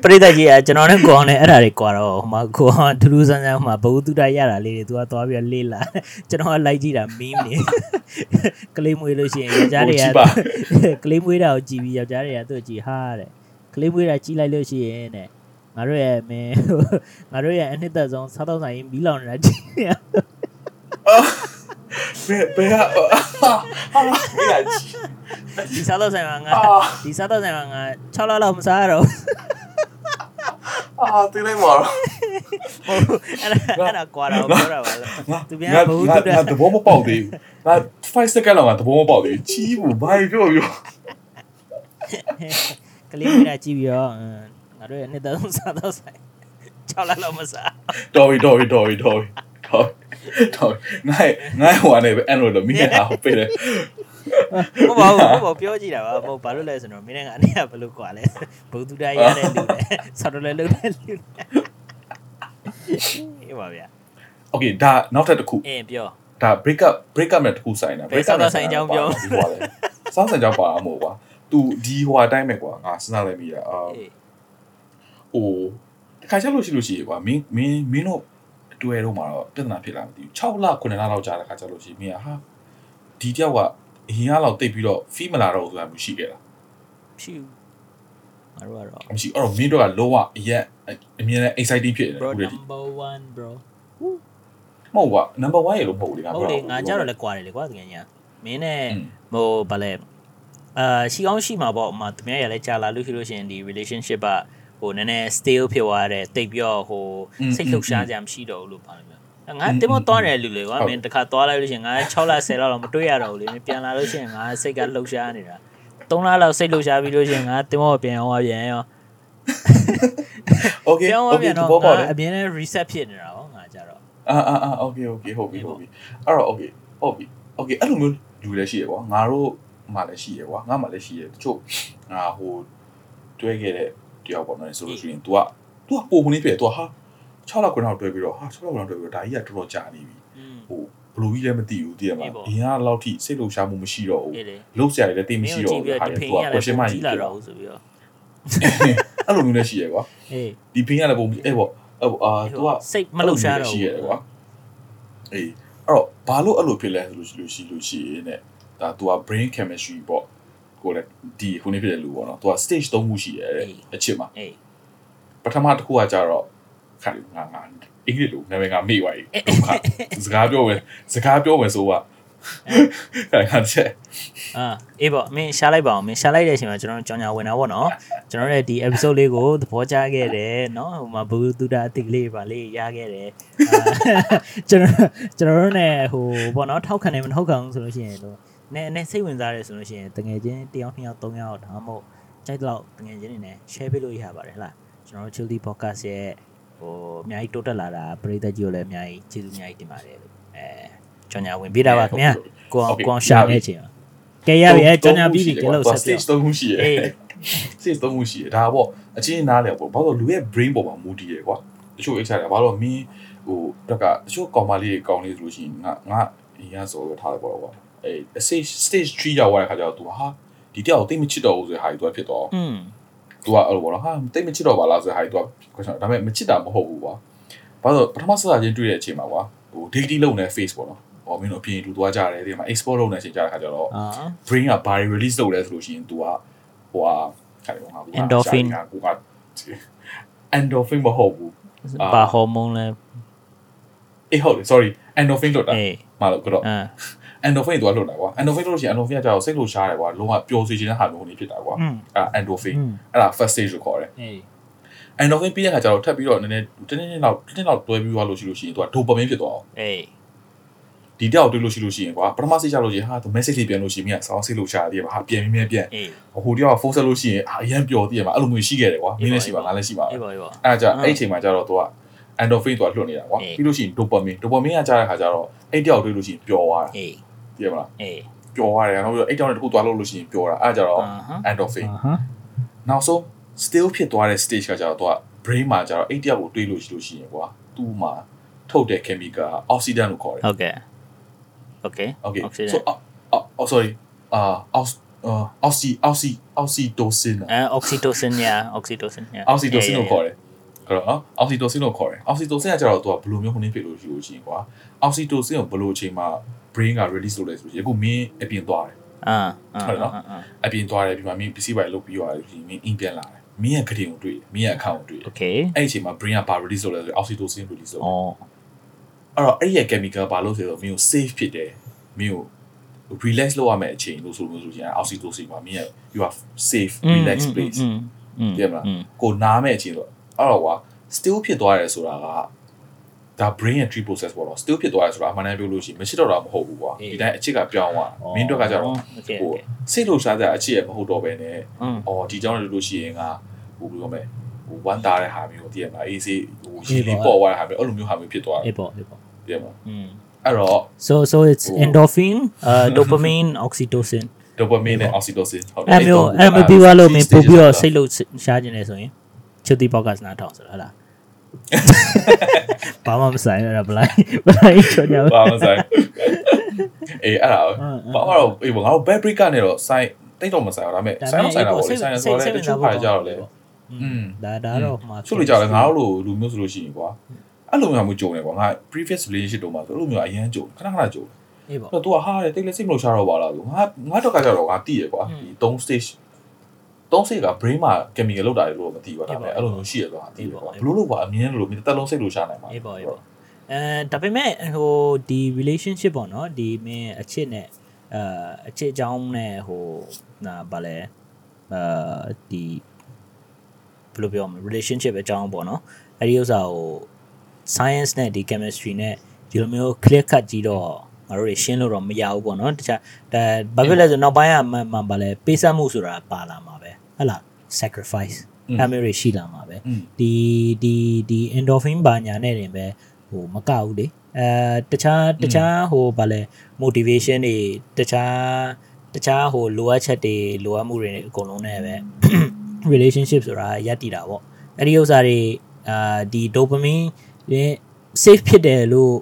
ပရိသတ်ကြီးကကျွန်တော်နဲ့ကိုအောင်နဲ့အဲ့ဒါတွေကွာတော့ဟိုမှာကိုအောင်ထူးထူးဆန်းဆန်းဟိုမှာဘဝတုဒ္ဒရတာလေးတွေသူကသွားပြီးတော့လေးလာကျွန်တော်ကလိုက်ကြည့်တာမင်းနေကလေးမွေးလို့ရှိရင်ယောက်ျားတွေကဟိုကြည့်ပါကလေးမွေးတာကိုကြည့်ပြီးယောက်ျားတွေကသူ့ကိုကြည့်ဟာတဲ့ကလေးမွေးတာကြည့်လိုက်လို့ရှိရင်တဲ့ငါတို့ရဲ့မင်းငါတို့ရဲ့အနှစ်သက်ဆုံးစားတော့ဆိုင်မီးလောင်နေတာကြည့်ရ ဘယ်ဘယ်ကဟာဟာမင်းကကြည့်ဒီစားတော့ဆိုင်မှာငါအာဒီစားတော့ဆိုင်မှာငါ6လလောက်မစားရတော့အာတင်းလိုက်ပါတော့ဟုတ်အဲ့ဒါအဲ့ဒါကွာတော့ပြောတာပါလားငါသူများငါဘဝတုဒ္ဒငါသဘောမပေါက်သေးဘူးငါ5 second လောက်ငါသဘောမပေါက်သေးဘူးချီးဘူးဘာပြောပြောကလေးမိတာကြည့်ပြီးတော့အင်းငါတို့ရဲ့နှစ်သက်ဆုံးစားတော့ဆိုင်6လလောက်မစားတော်ပြီတော်ပြီတော်ပြီတော်ပြီ တော့ငါ့ငါ့ဟိုအနေပဲအဲ့လိုလို့မိနေတာဟုတ်ပဲလေဟုတ်ပါဘူးဟုတ်ပါပြောကြည့်တာပါဟုတ်ဘာလို့လဲဆိုတော့မင်းနဲ့ငါအနေကဘယ်လိုကွာလဲဘုသူတရရတဲ့လူလဲဆော်တော်လဲလုပ်တဲ့လူလဲအေးပါဗျာ Okay ဒါနောက်ထပ်တစ်ခုအင်းပြောဒါ break up break up နဲ့တစ်ခုဆိုင်တာ break up နဲ့ဆိုင်ကြောင်းပြောစောင်းဆိုင်ကြောင်းပါမို့ကွာ तू ဒီဟိုအတိုင်းပဲကွာငါစဉ်းစားလိုက်မိတာအာဟိုတခါချက်လို့ရှိလို့ရှိရေကွာမင်းမင်းမင်းတို့ တွဲတော့မှာတော့ပြဿနာဖြစ်လာမသိဘူး6လ9လလောက်ကြာတဲ့ခါကျလို့ရှိရင်မင်းကဟာဒီတယောက်ကအရင်ကလောက်တိတ်ပြီးတော့ fee မလာတော့ဘူးဆိုတာမျိုးရှိခဲ့တာဖြူငါတို့ကတော့မရှိအဲ့တော့မင်းတို့ကလုံးဝအရက်အမြင်နဲ့ exciting ဖြစ်နေတယ် bro ခုတည်း number 1 bro မဟုတ်ကွာ number 1ရေလို့မဟုတ်ဘူးလေငါဟုတ်တယ်ပြောငါကြတော့လည်းကွာတယ်လေကွာတကယ်ညာမင်းနဲ့อืมဟိုဗာလဲအာရှိကောင်းရှိမှာပေါ့အမသူများရလဲကြာလာလို့ရှိလို့ရှိရင်ဒီ relationship က ဟိုနည်းနည်း stale ဖြစ်သွားတဲ့တိတ်ပြီးတော့ဟိုစိတ်လှုပ်ရှားကြမရှိတော့ဘူးလို့ပါလို့ပြောငါတင်မသွားတယ်လူလေကွာမင်းတစ်ခါသွားလိုက်လို့ရှိရင်ငါ6လ10လလောက်မတွေ့ရတော့ဘူးလေမင်းပြန်လာလို့ရှိရင်ငါစိတ်ကလှုပ်ရှားနေတာ3လလောက်စိတ်လှုပ်ရှားပြီးလို့ရှိရင်ငါတင်မပြန်အောင်ပြန်ရော okay ပြန်အောင် okay ပြန်ဒီတော့ဘောပေါ့လေငါအမြင်နဲ့ reset ဖြစ်နေတာပေါ့ငါကြတော့အာအာအာ okay okay ဟုတ်ပြီဟုတ်ပြီအဲ့တော့ okay ဟုတ်ပြီ okay အဲ့လိုမျိုးလူလည်းရှိရကွာငါတို့မှလည်းရှိရကွာငါမှလည်းရှိရတချို့ငါဟိုတွဲခဲ့တဲ့ တယောက်ပေါ့နော်ဆိုလို့ရှိရင် तू က तू ကပိုခုနေပြည့် तू ဟာ6လောက်9လောက်တွဲပြီးတော့ဟာ6လောက်9လောက်တွဲပြီးတော့ဒါကြီးကတော်တော်ကြာနေပြီ อืม ဟိုဘလူးကြီးလည်းမသိဘူးတည်ရမှာ အေးပေါ့ အရင်ကလောက်ထိစိတ်လှုပ်ရှားမှုမရှိတော့ဘူး အေးလေ လှုပ်ရှားရည်လည်းတိတ် မ မ င်း ရှိ ကို တော့ ကြည့် ဘူး ပြီး ဟာ တော့ လေ ဒီဖိ तू က question န်က mark လည်း ကြီး ကြည့် ဖြစ် လာ တော့ တော့ဆိုပြီးတော့ အဲ့လိုမျိုးလည်းရှိရကွာ အေး ဒီဖိန်ကလည်းပုံအဲ့ပေါ့အဲ့ပေါ့အာ तू က စိတ်မလှုပ်ရှားတော့ ရှိ ဘူး ရတယ်ကွာအေးအဲ့တော့ဘာလို့အဲ့လိုဖြစ်လဲဆိုလို့ရှိလို့ရှိလို့ရှိရင်ねဒါ तू က brain chemistry ပေါ့ ကိုလည်းဒီခုနေဖြစ်တဲ့လူပေါ့နော် तू က stage 3ခုရှိရတယ်အချစ်မှာအေးပထမတစ်ခုကကြတော့ခါလေးငါငါအင်္ဂလိပ်လိုနာမည်ကမေ့သွားပြီဒုက္ခစကားပြောမယ်စကားပြောမယ်ဆိုကအဲ့ဒါချက်အာအေးပေါ့မင်းရှားလိုက်ပါအောင်မင်းရှားလိုက်တဲ့အချိန်မှာကျွန်တော်ကြောင်ညာဝင်တာပေါ့နော်ကျွန်တော်ရဲ့ဒီ episode လေးကိုသဘောကျခဲ့တယ်နော်ဟိုမှာဘူတူတာအတိတ်လေးပါလေးရခဲ့တယ်အာကျွန်တော်ကျွန်တော်တို့ ਨੇ ဟိုပေါ့နော်ထောက်ခံတယ်မထောက်ခံဘူးဆိုလို့ရှိရင်တော့ နည်းနည်းစိတ်ဝင်စားတယ်ဆိုလို့ရှိရင်တငယ်ချင်းတစ်ယောက်နှစ်ယောက်သုံးယောက်ဒါမှမဟုတ်ကြိုက်တော့တငယ်ချင်းတွေနဲ့ share ပေးလို့ရပါတယ်ဟလားကျွန်တော်တို့ Chilly Podcast ရဲ့ဟိုအများကြီးတိုးတက်လာတာပရိသတ်ကြီးကိုလည်းအများကြီးကျေးဇူးအများကြီးတင်ပါတယ်လို့အဲကြောင်ညာဝင်ပေးတာပါခင်ဗျာကိုအောင်ကိုအောင်ရှာနေတဲ့အချိန်မှာကဲရပြီအဲကြောင်ညာပြီးပြီကဲလို့ဆက်ပြ stage 3ခုရှိရအေး stage 3ခုရှိရဒါပေါ့အချင်းနားလေပေါ့ဘာလို့လူရဲ့ brain ပေါ်မှာမူတည်ရကွာတချို့ excited ဘာလို့မင်းဟိုတက်ကတချို့ကောင်မလေးတွေကောင်းလေးဆိုလို့ရှိရင်ငါငါအရင်ဆိုတော့ထားတယ်ပေါ့ကွာ အဲ stage stage 3ရောက်သွားတဲ့ခါကျတော့ तू ဟာဒီတယောက်တိတ်မချစ်တော့ဘူးဆိုတဲ့ဟာကြီး तू ဖြစ်တော့ อืม तू ကအဲ့လိုပေါ့နော်ဟာတိတ်မချစ်တော့ပါလားဆိုတဲ့ဟာကြီး तू က question ဒါပေမဲ့မချစ်တာမဟုတ်ဘူးကွာဘာလို့ပထမဆက်စားချင်းတွေ့တဲ့အချိန်မှာကွာဟို daily လုပ်နေ face ပေါ့နော်ဟောမင်းတို့အပြင်တူသွားကြတယ်ဒီမှာ export လုပ်နေတဲ့အချိန်ကြတဲ့ခါကျတော့ အာ brain ကဘာတွေ release လုပ်လဲဆိုလို့ရှိရင် तू ကဟိုဟာခါလေးငါက Endorphin ကိုက endorphin မဟုတ်ဘူး အာ ဘာဟော်မုန်းလဲ အေးဟုတ်တယ် sorry endorphin လွတ်တာ အေး မလို့ကတော့ အာ endorphin သွားလွတ်တာကွာ endorphin လို့ရှိရင် endorphin ကကြောက်စိတ်လှုပ်ရှားတယ်ကွာလုံးဝပျော်စီခြင်းတဲ့ဟာမျိုးနေဖြစ်တာကွာအဲ့ endorphin အဲ့ဒါ first stage လို့ခေါ်တယ် endorphin ပြီးတဲ့ခါကျတော့ထပ်ပြီးတော့နည်းနည်းတင်းတင်းလောက်တင်းတင်းလောက်တွဲပြီးသွားလို့ရှိလို့ရှိရင်သူက dopamine ဖြစ်သွားအောင်အေးဒီတောက်တွေ့လို့ရှိလို့ရှိရင်ကွာပထမစိတ်ချလို့ရှိရင်ဟာသူ message လေးပြန်လို့ရှိရင်မြန်ဆောင်းစိတ်လို့ချရတယ်ပါဟာပြန်ပြီးမြန်ပြန်ဟိုတယောက်ကဖုန်းဆက်လို့ရှိရင်အာအရန်ပျော်သေးတယ်ပါအဲ့လိုမျိုးရှိခဲ့တယ်ကွာမင်းလည်းရှိပါငါလည်းရှိပါအေးပါအေးပါအဲ့ဒါကြအဲ့အချိန်မှာကျတော့သူက endorphin သူကလွတ်နေတာကွာပြီးလို့ရှိရင် dopamine dopamine ကကြားတဲ့ခါကျတော့အဲ့တောက်တွေ့လို့ရှိရင်ပျော်သွားတာအေး ရပါလားအေးပျော်ရတယ်နောက်ပြီးတော့အဲ့တောင်းတဲ့တစ်ခုသွားလို့လို့ရှိရင်ပျော်တာအဲ့ကြတော့ endorphin နောက်ဆုံး still ဖြစ်သွားတဲ့ stage ကကြတော့သူက brain မှာကြတော့အဲ့တယောက်ကိုတွေးလို့ရှိလို့ရှိရင်ကွာသူ့မှာထုတ်တဲ့ chemical oxidant လို့ခေါ်တယ်ဟုတ်ကဲ့ okay okay so oh, oh sorry uh oxy oxy oxytocin အဲ oxytocin ညာ oxytocin ညာ oxytocin ကိုခေါ်တယ်အဲ့တော့ oxytocin ကိုခေါ်တယ် oxytocin ကကြတော့သူကဘယ်လိုမျိုးဟိုနေဖြစ်လို့ရှိလို့ရှိရင်ကွာ oxytocin ကိုဘယ်လိုအချိန်မှာ brain က release လုပ်လဲဆိုရင်ခုမင်းအပြင်သွားတယ်အာဟုတ်နော်အပြင်သွားတယ်ဒီမှာမင်း PC ပိုင်းလုတ်ပြီးသွားတယ်ဒီမင်းအင်ပြန်လာတယ်မင်းရဲ့ကတိကိုတွေ့မင်းရဲ့အခန့်ကိုတွေ့ Okay အဲ့အချိန်မှာ brain ကဘာ release လုပ်လဲဆိုရင် oxytocin release လုပ်တယ်ဩအဲ့တော့အဲ့ဒီရဲ့ chemical ဘာလို့ဆိုတော့မင်းကို safe ဖြစ်တယ်မင်းကို relax လုပ်ရမယ့်အချိန်လို့ဆိုလို့ဆိုရင် oxytocin မှာမင်းရဲ့ you are safe relax place ပြန်လာကိုနားမယ့်အချိန်ဆိုအဲ့တော့ကွာ still ဖြစ်သွားတယ်ဆိုတာက ဒါ brain ရဲ့ tree process ပေါ့နော် still ဖြစ်သွားရဆိုတာအမှန်တမ်းပြောလို့ရှိရင်မရှိတော့တာမဟုတ်ဘူးကွာဒီတိုင်းအချစ်ကပြောင်းသွားမင်းတို့ကကြတော့ဟိုစိတ်လှုပ်ရှားတဲ့အချစ်ရဲ့မဟုတ်တော့ဘဲနဲ့အော်ဒီကြောင့်လို့လို့ရှိရင်ကဟိုဘယ်လိုမလဲဟိုဝမ်းသာတဲ့ဟာမျိုးတည်ရမလားအေးစေးဟိုရေလေးပေါ်သွားတဲ့ဟာမျိုးအဲ့လိုမျိုးဟာမျိုးဖြစ်သွားတယ်အေးပေါ့အေးပေါ့တည်ရမလားอืมအဲ့တော့ so so it's endorphin uh dopamine oxytocin dopamine နဲ့ oxytocin ဟုတ်တယ်အဲ့မျိုးအဲ့မျိုးပြီးသွားလို့မင်းပို့ပြီးတော့စိတ်လှုပ်ရှားခြင်းလေဆိုရင်ချုပ်တိပေါ့ကစနာထောင်ဆိုတော့ဟုတ်လား ဘာမှမဆိုင်ရတာဘလိုက်ဘလိုက်ချောညာ ဘာမှမဆိုင်အေးအဲ့ဒါဘာမှတော့အေးငါတို့ bad break ကနေတော့ sign တိတ်တော့မဆိုင်တော့ဒါပေမဲ့ sign တော့ဆိုင်တာပေါ့လေ sign ဆိုတော့လည်းတချို့ခါကြတော့လေ อืมဒါဒါတော့မှာ ချို့လူကြတယ်ငါတို့လိုလူမျိုးဆိုလို့ရှိရင်ကွာအဲ့လိုမျိုးမျိုးကြုံတယ်ကွာငါ previous relationship တုန်းမှာဆိုအဲ့လိုမျိုးအရင်ကြုံခဏခဏကြုံ အေးပေါ့ အဲ့တော့ तू ကဟာတယ်တိတ်လည်းစိတ်မလို့ရှာတော့ပါလားသူငါငါတော့ကကြတော့ငါတည်ရကွာဒီ3 stage 3 stage က brain မှာ chemical လောက်တာလို့မသိဘူးဒါပေမဲ့အဲ့လိုမျိုးရှိရကွာတည်ရကွာဘလို့လို့ကွာအမြင်လို့မြင်တက်လုံးစိတ်လို့ရှာနိုင်မှာအေးပေါ့အေးပေါ့အဲဒါပေမဲ့ဟိုဒီ relationship ပေါ့နော်ဒီမင်းအချစ်နဲ့အာအချစ်အကြောင်းနဲ့ဟိုနာဗာလဲအာဒီဘယ်လိုပြောမလဲ relationship အကြောင်းပေါ့နော်အဲ့ဒီဥစ္စာကို science နဲ့ဒီ chemistry နဲ့ဒီလိုမျိုး clear cut ကြီးတော့ငါတို့တွေရှင်းလို့တော့မရဘူးပေါ့နော်တခြားဒါဘာဖြစ်လဲဆိုနောက်ပိုင်းကမှမှဗာလဲပေးဆက်မှုဆိုတာပါလာမှာပဲ ဟဟလား sacrifice အမျိုးတွေရှိလာမှာပဲอืมဒီဒီဒီ endorphin ဘာညာနဲ့တင်ပဲဟိုမကဘူးလေအဲတခြားတခြားဟိုဗာလဲ motivation တွေတခြားတခြားဟိုလိုအပ်ချက်တွေလိုအပ်မှုတွေအကုန်လုံးနဲ့ပဲ relationship ဆိုတာရပ်တည်တာပေါ့အဲ့ဒီဥစ္စာတွေအာဒီ dopamine ရဲ့ safe ဖြစ်တယ်လို့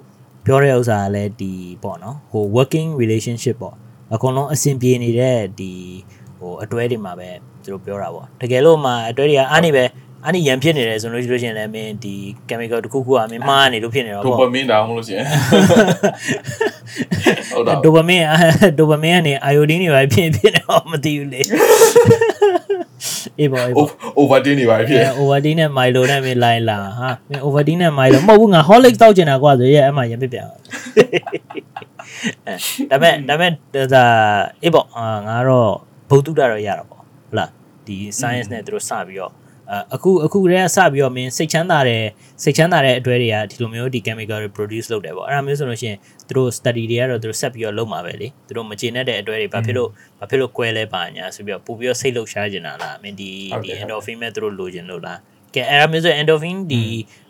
ပြောတဲ့ဥစ္စာကလည်းဒီပေါ့နော်ဟို working relationship ပေါ့အကုန်လုံးအဆင်ပြေနေတဲ့ဒီဟိုအတွဲတွေမှာပဲ သူတို့ပြောတာပေါ့တကယ်လို့မှအတွဲတွေကအားနေပဲအားနေရန်ဖြစ်နေတယ်ဆိုလို့ရှိလို့ရှိရင်လည်းမင်းဒီ chemical တစ်ခုခုကမင်းမှားနေလို့ဖြစ်နေတော့ဒိုပေါ့ပါမင်းတောင်မလို့ရှိရင်ဟုတ်တာဒိုပါမင်းဒိုပါမင်းကနေအိုင်ယိုဒင်းတွေပဲဖြစ်ဖြစ်နေတော့မသိဘူးလေအေးပေါ့အေးပေါ့ overtin နေပါဖြစ်အဲ Ovaltine နဲ့ Milo နဲ့မင်းလိုက်လာဟာမင်း Ovaltine နဲ့ Milo မဟုတ်ဘူးငါ Horlicks တောက်ကျင်တာကွာဆိုရဲအဲ့မှာရပြပြအောင်အဲဒါမဲ့ဒါမဲ့ဒါအေးပေါ့အာငါတော့ဘုတ်တုတာတော့ရတာပေါ့ဟုတ်လား ဒီ science နဲ့သူတို့စပြီးတော့အခုအခုတည်းကစပြီးတော့မင်းစိတ်ချမ်းသာတဲ့စိတ်ချမ်းသာတဲ့အတွဲတွေကဒီလိုမျိုးဒီ chemical တွေ produce လုပ်တယ်ပေါ့အဲ့ဒါမျိုးဆိုလို့ရှိရင်သူတို့ study တွေကတော့သူတို့ဆက်ပြီးတော့လုပ်မှာပဲလေသူတို့မကျေနပ်တဲ့အတွဲတွေဘာဖြစ်လို့ဘာဖြစ်လို့ကွဲလဲပါညာဆိုပြီးတော့ပို့ပြီးတော့စိတ်လှုပ်ရှားနေတာလားမင်းဒီဒီ endorphin မဲ့သူတို့လိုချင်လို့လားကဲအဲ့ဒါမျိုးဆို endorphin ဒီ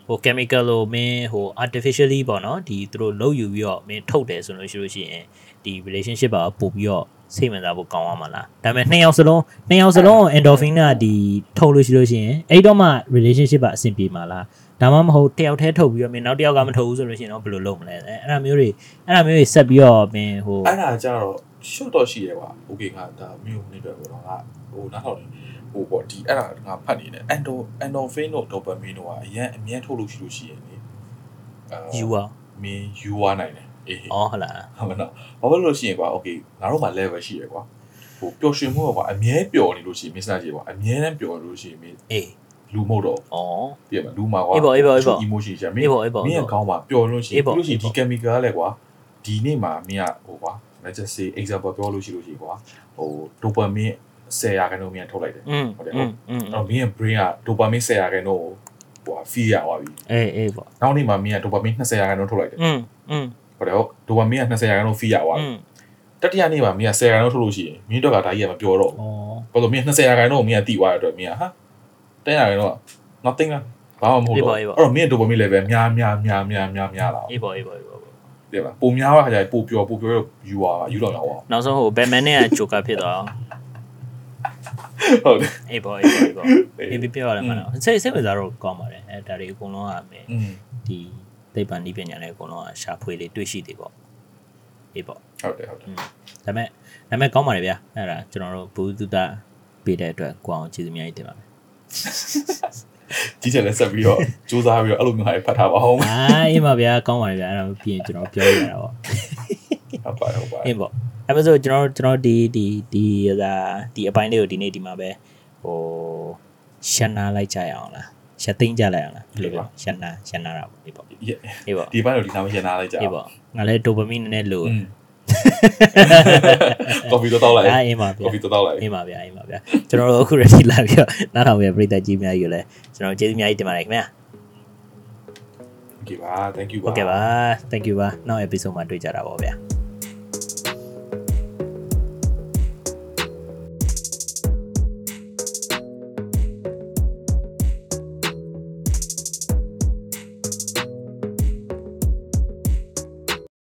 ဟို chemical လို့မင်းဟို artificially ပေါ့နော်ဒီသူတို့လုပ်ယူပြီးတော့မင်းထုတ်တယ်ဆိုလို့ရှိလို့ရှိရင်ဒီ relationship ပါပို့ပြီးတော့ စိတ်ဝင်စားဖို့ကောင်းသွားမှာလားဒါပေမဲ့နှစ်ယောက်စလုံးနှစ်ယောက်စလုံး endorphin ကဒီထုတ်လို့ရှိလို့ရှိရင်အဲ့တော့မှ relationship ပါအဆင်ပြေမှာလားဒါမှမဟုတ်တယောက်တည်းထုတ်ပြီးတော့မင်းနောက်တစ်ယောက်ကမထုတ်ဘူးဆိုလို့ရှိရင်တော့ဘယ်လိုလုပ်မလဲအဲ့ဒါမျိုးတွေအဲ့ဒါမျိုးတွေဆက်ပြီးတော့မင်းဟိုအဲ့ဒါကြတော့ short တော့ရှိတယ်ကွာ okay ငါဒါမျိုးနေတော့တော့ငါဟိုနားထောင်နေဟိုပေါ့ဒီအဲ့ဒါငါဖတ်နေတယ် endo endorphin တို့ dopamine တို့ကအရင်အမြဲထုတ်လို့ရှိလို့ရှိရင်လေအာ you อ่ะမင်းယူသွားနိုင်တယ် အေး ဩဟုတ်လား ဟုတ်မလားဘာဖြစ်လို့ရှိရင်ကွာ okay ငါတို့မှာ level ရှိရကွာဟိုပျော်ရွှင်မှုကွာအမြဲပျော်နေလို့ရှိရင် miss ကြီးကွာအမြဲတမ်းပျော်နေလို့ရှိရင်မင်း အေး လူမဟုတ်တော့ ဩ ပြည့်မလူမှာကွာ အေးပေါ့အေးပေါ့အေးပေါ့ emotion ရှာမင်း အေးပေါ့အေးပေါ့ မင်းရဲ့ခေါင်းမှာပျော်လို့ရှိရ အေး င် ပေါ့ ပြီးလို့ရှိရင် အေး ဒီ ပေါ့ chemical လည်းကွာဒီနေ့မှာမင်းကဟိုကွာ let's just say example ပြောလို့ရှိလို့ရှိရင်ကွာဟို dopamine 10ရာခိုင်နှုန်းမြန်ထုတ်လိုက်တယ် อืม ဟုတ်တယ် อื ဟုတ် มอืม အဲ့တော့မင်းရဲ့ brain က dopamine 10ရာခိုင်နှုန်းကိုဟို feel ရသွားပြီ အေးအေးပေါ့ နောက်နေ့မှာမင်းက dopamine 20ရာခိုင်နှုန်းထုတ်လိုက်တယ် อืมอืม ဟိုတော့ဒိုပါမင်းက20ရာခိုင်နှုန်းဖိရသွားတယ်တတိယနေ့မှာမင်းက10ရာခိုင်နှုန်းထုတ်လို့ရှိရင်မင်းတို့ကဒါကြီးကမပြောတော့ဘူးဘာလို့မင်း20ရာခိုင်နှုန်းကိုမင်းကတိသွားတဲ့အတွက်မင်းကဟာ10ရာခိုင်နှုန်းက nothing လားဘာမှမဟုတ်တော့အဲ့တော့မင်းဒိုပါမင်း level များများများများများများလာအေးပေါ့အေးပေါ့အေးပေါ့တယ်ပါပုံများပါခါကျပိုပျော်ပိုပျော်တော့ယူပါယူတော့ရောက်ပါနောက်ဆုံးဟိုဘက်မန်နဲ့ဂျိုကာဖြစ်သွားဟုတ်တယ်အေးပေါ့အေးပေါ့အေးပေါ့အေးပြပြောရတယ်မနော်စိတ်စိတ်ဝင်စားတော့ကောင်းပါတယ်အဲဒါတွေအကုန်လုံးကမယ်ဒီ သိပ္ပံနည်းပညာတွေအကုန်လုံးကရှာဖွေလေးတွေ့ရှိသေးပေါ့အေးပေါ့ဟုတ်တယ်ဟုတ်တယ်ဒါပေမဲ့ဒါပေမဲ့ကောင်းပါတယ်ဗျာအဲ့ဒါကျွန်တော်တို့ဘူဒုတာပေးတဲ့အတွက်ကိုအောင်ကျေးဇူးအများကြီးတင်ပါတယ်ကြီးချက်လက်ဆက်ပြီးတော့စူးစမ်းပြီးတော့အဲ့လိုမျိုးဟာဖတ်ထားပါအောင်အာအေးပါဗျာကောင်းပါတယ်ဗျာအဲ့ဒါပြီးရင်ကျွန်တော်ပြောရတာပေါ့ဟုတ်ပါဟုတ်ပါအင်းပေါ့အဲ့ဒါဆိုကျွန်တော်ကျွန်တော်ဒီဒီဒီဒါဒီအပိုင်းလေးကိုဒီနေ့ဒီမှာပဲဟိုရှန်နာလိုက်ကြရအောင်လား ရသိမ့်ကြလိုက်အောင်လားဒီလိုပဲရန်နာရန်နာတာပေါ့ဒီပေါ့ဒီပေါ့ဒီဘက်တော့ဒီစားမရန်နာလိုက်ကြဒီပေါ့ငါလည်းဒိုပမင်းနည်းနည်းလိုကော်ဖီတော့တောက်လိုက်အေးပါဗျာကော်ဖီတော့တောက်လိုက်အေးပါဗျာအေးပါဗျာကျွန်တော်တို့အခု ready လာပြီးတော့နားထောင်ပြပြည်သက်ကြီးများကြီးကိုလည်းကျွန်တော်ကျေးဇူးများကြီးတင်ပါတယ်ခင်ဗျာ Okay ပါ thank you ပါ Okay ပါ thank you ပါနောက် episode မှာတွေ့ကြတာပါဗျာ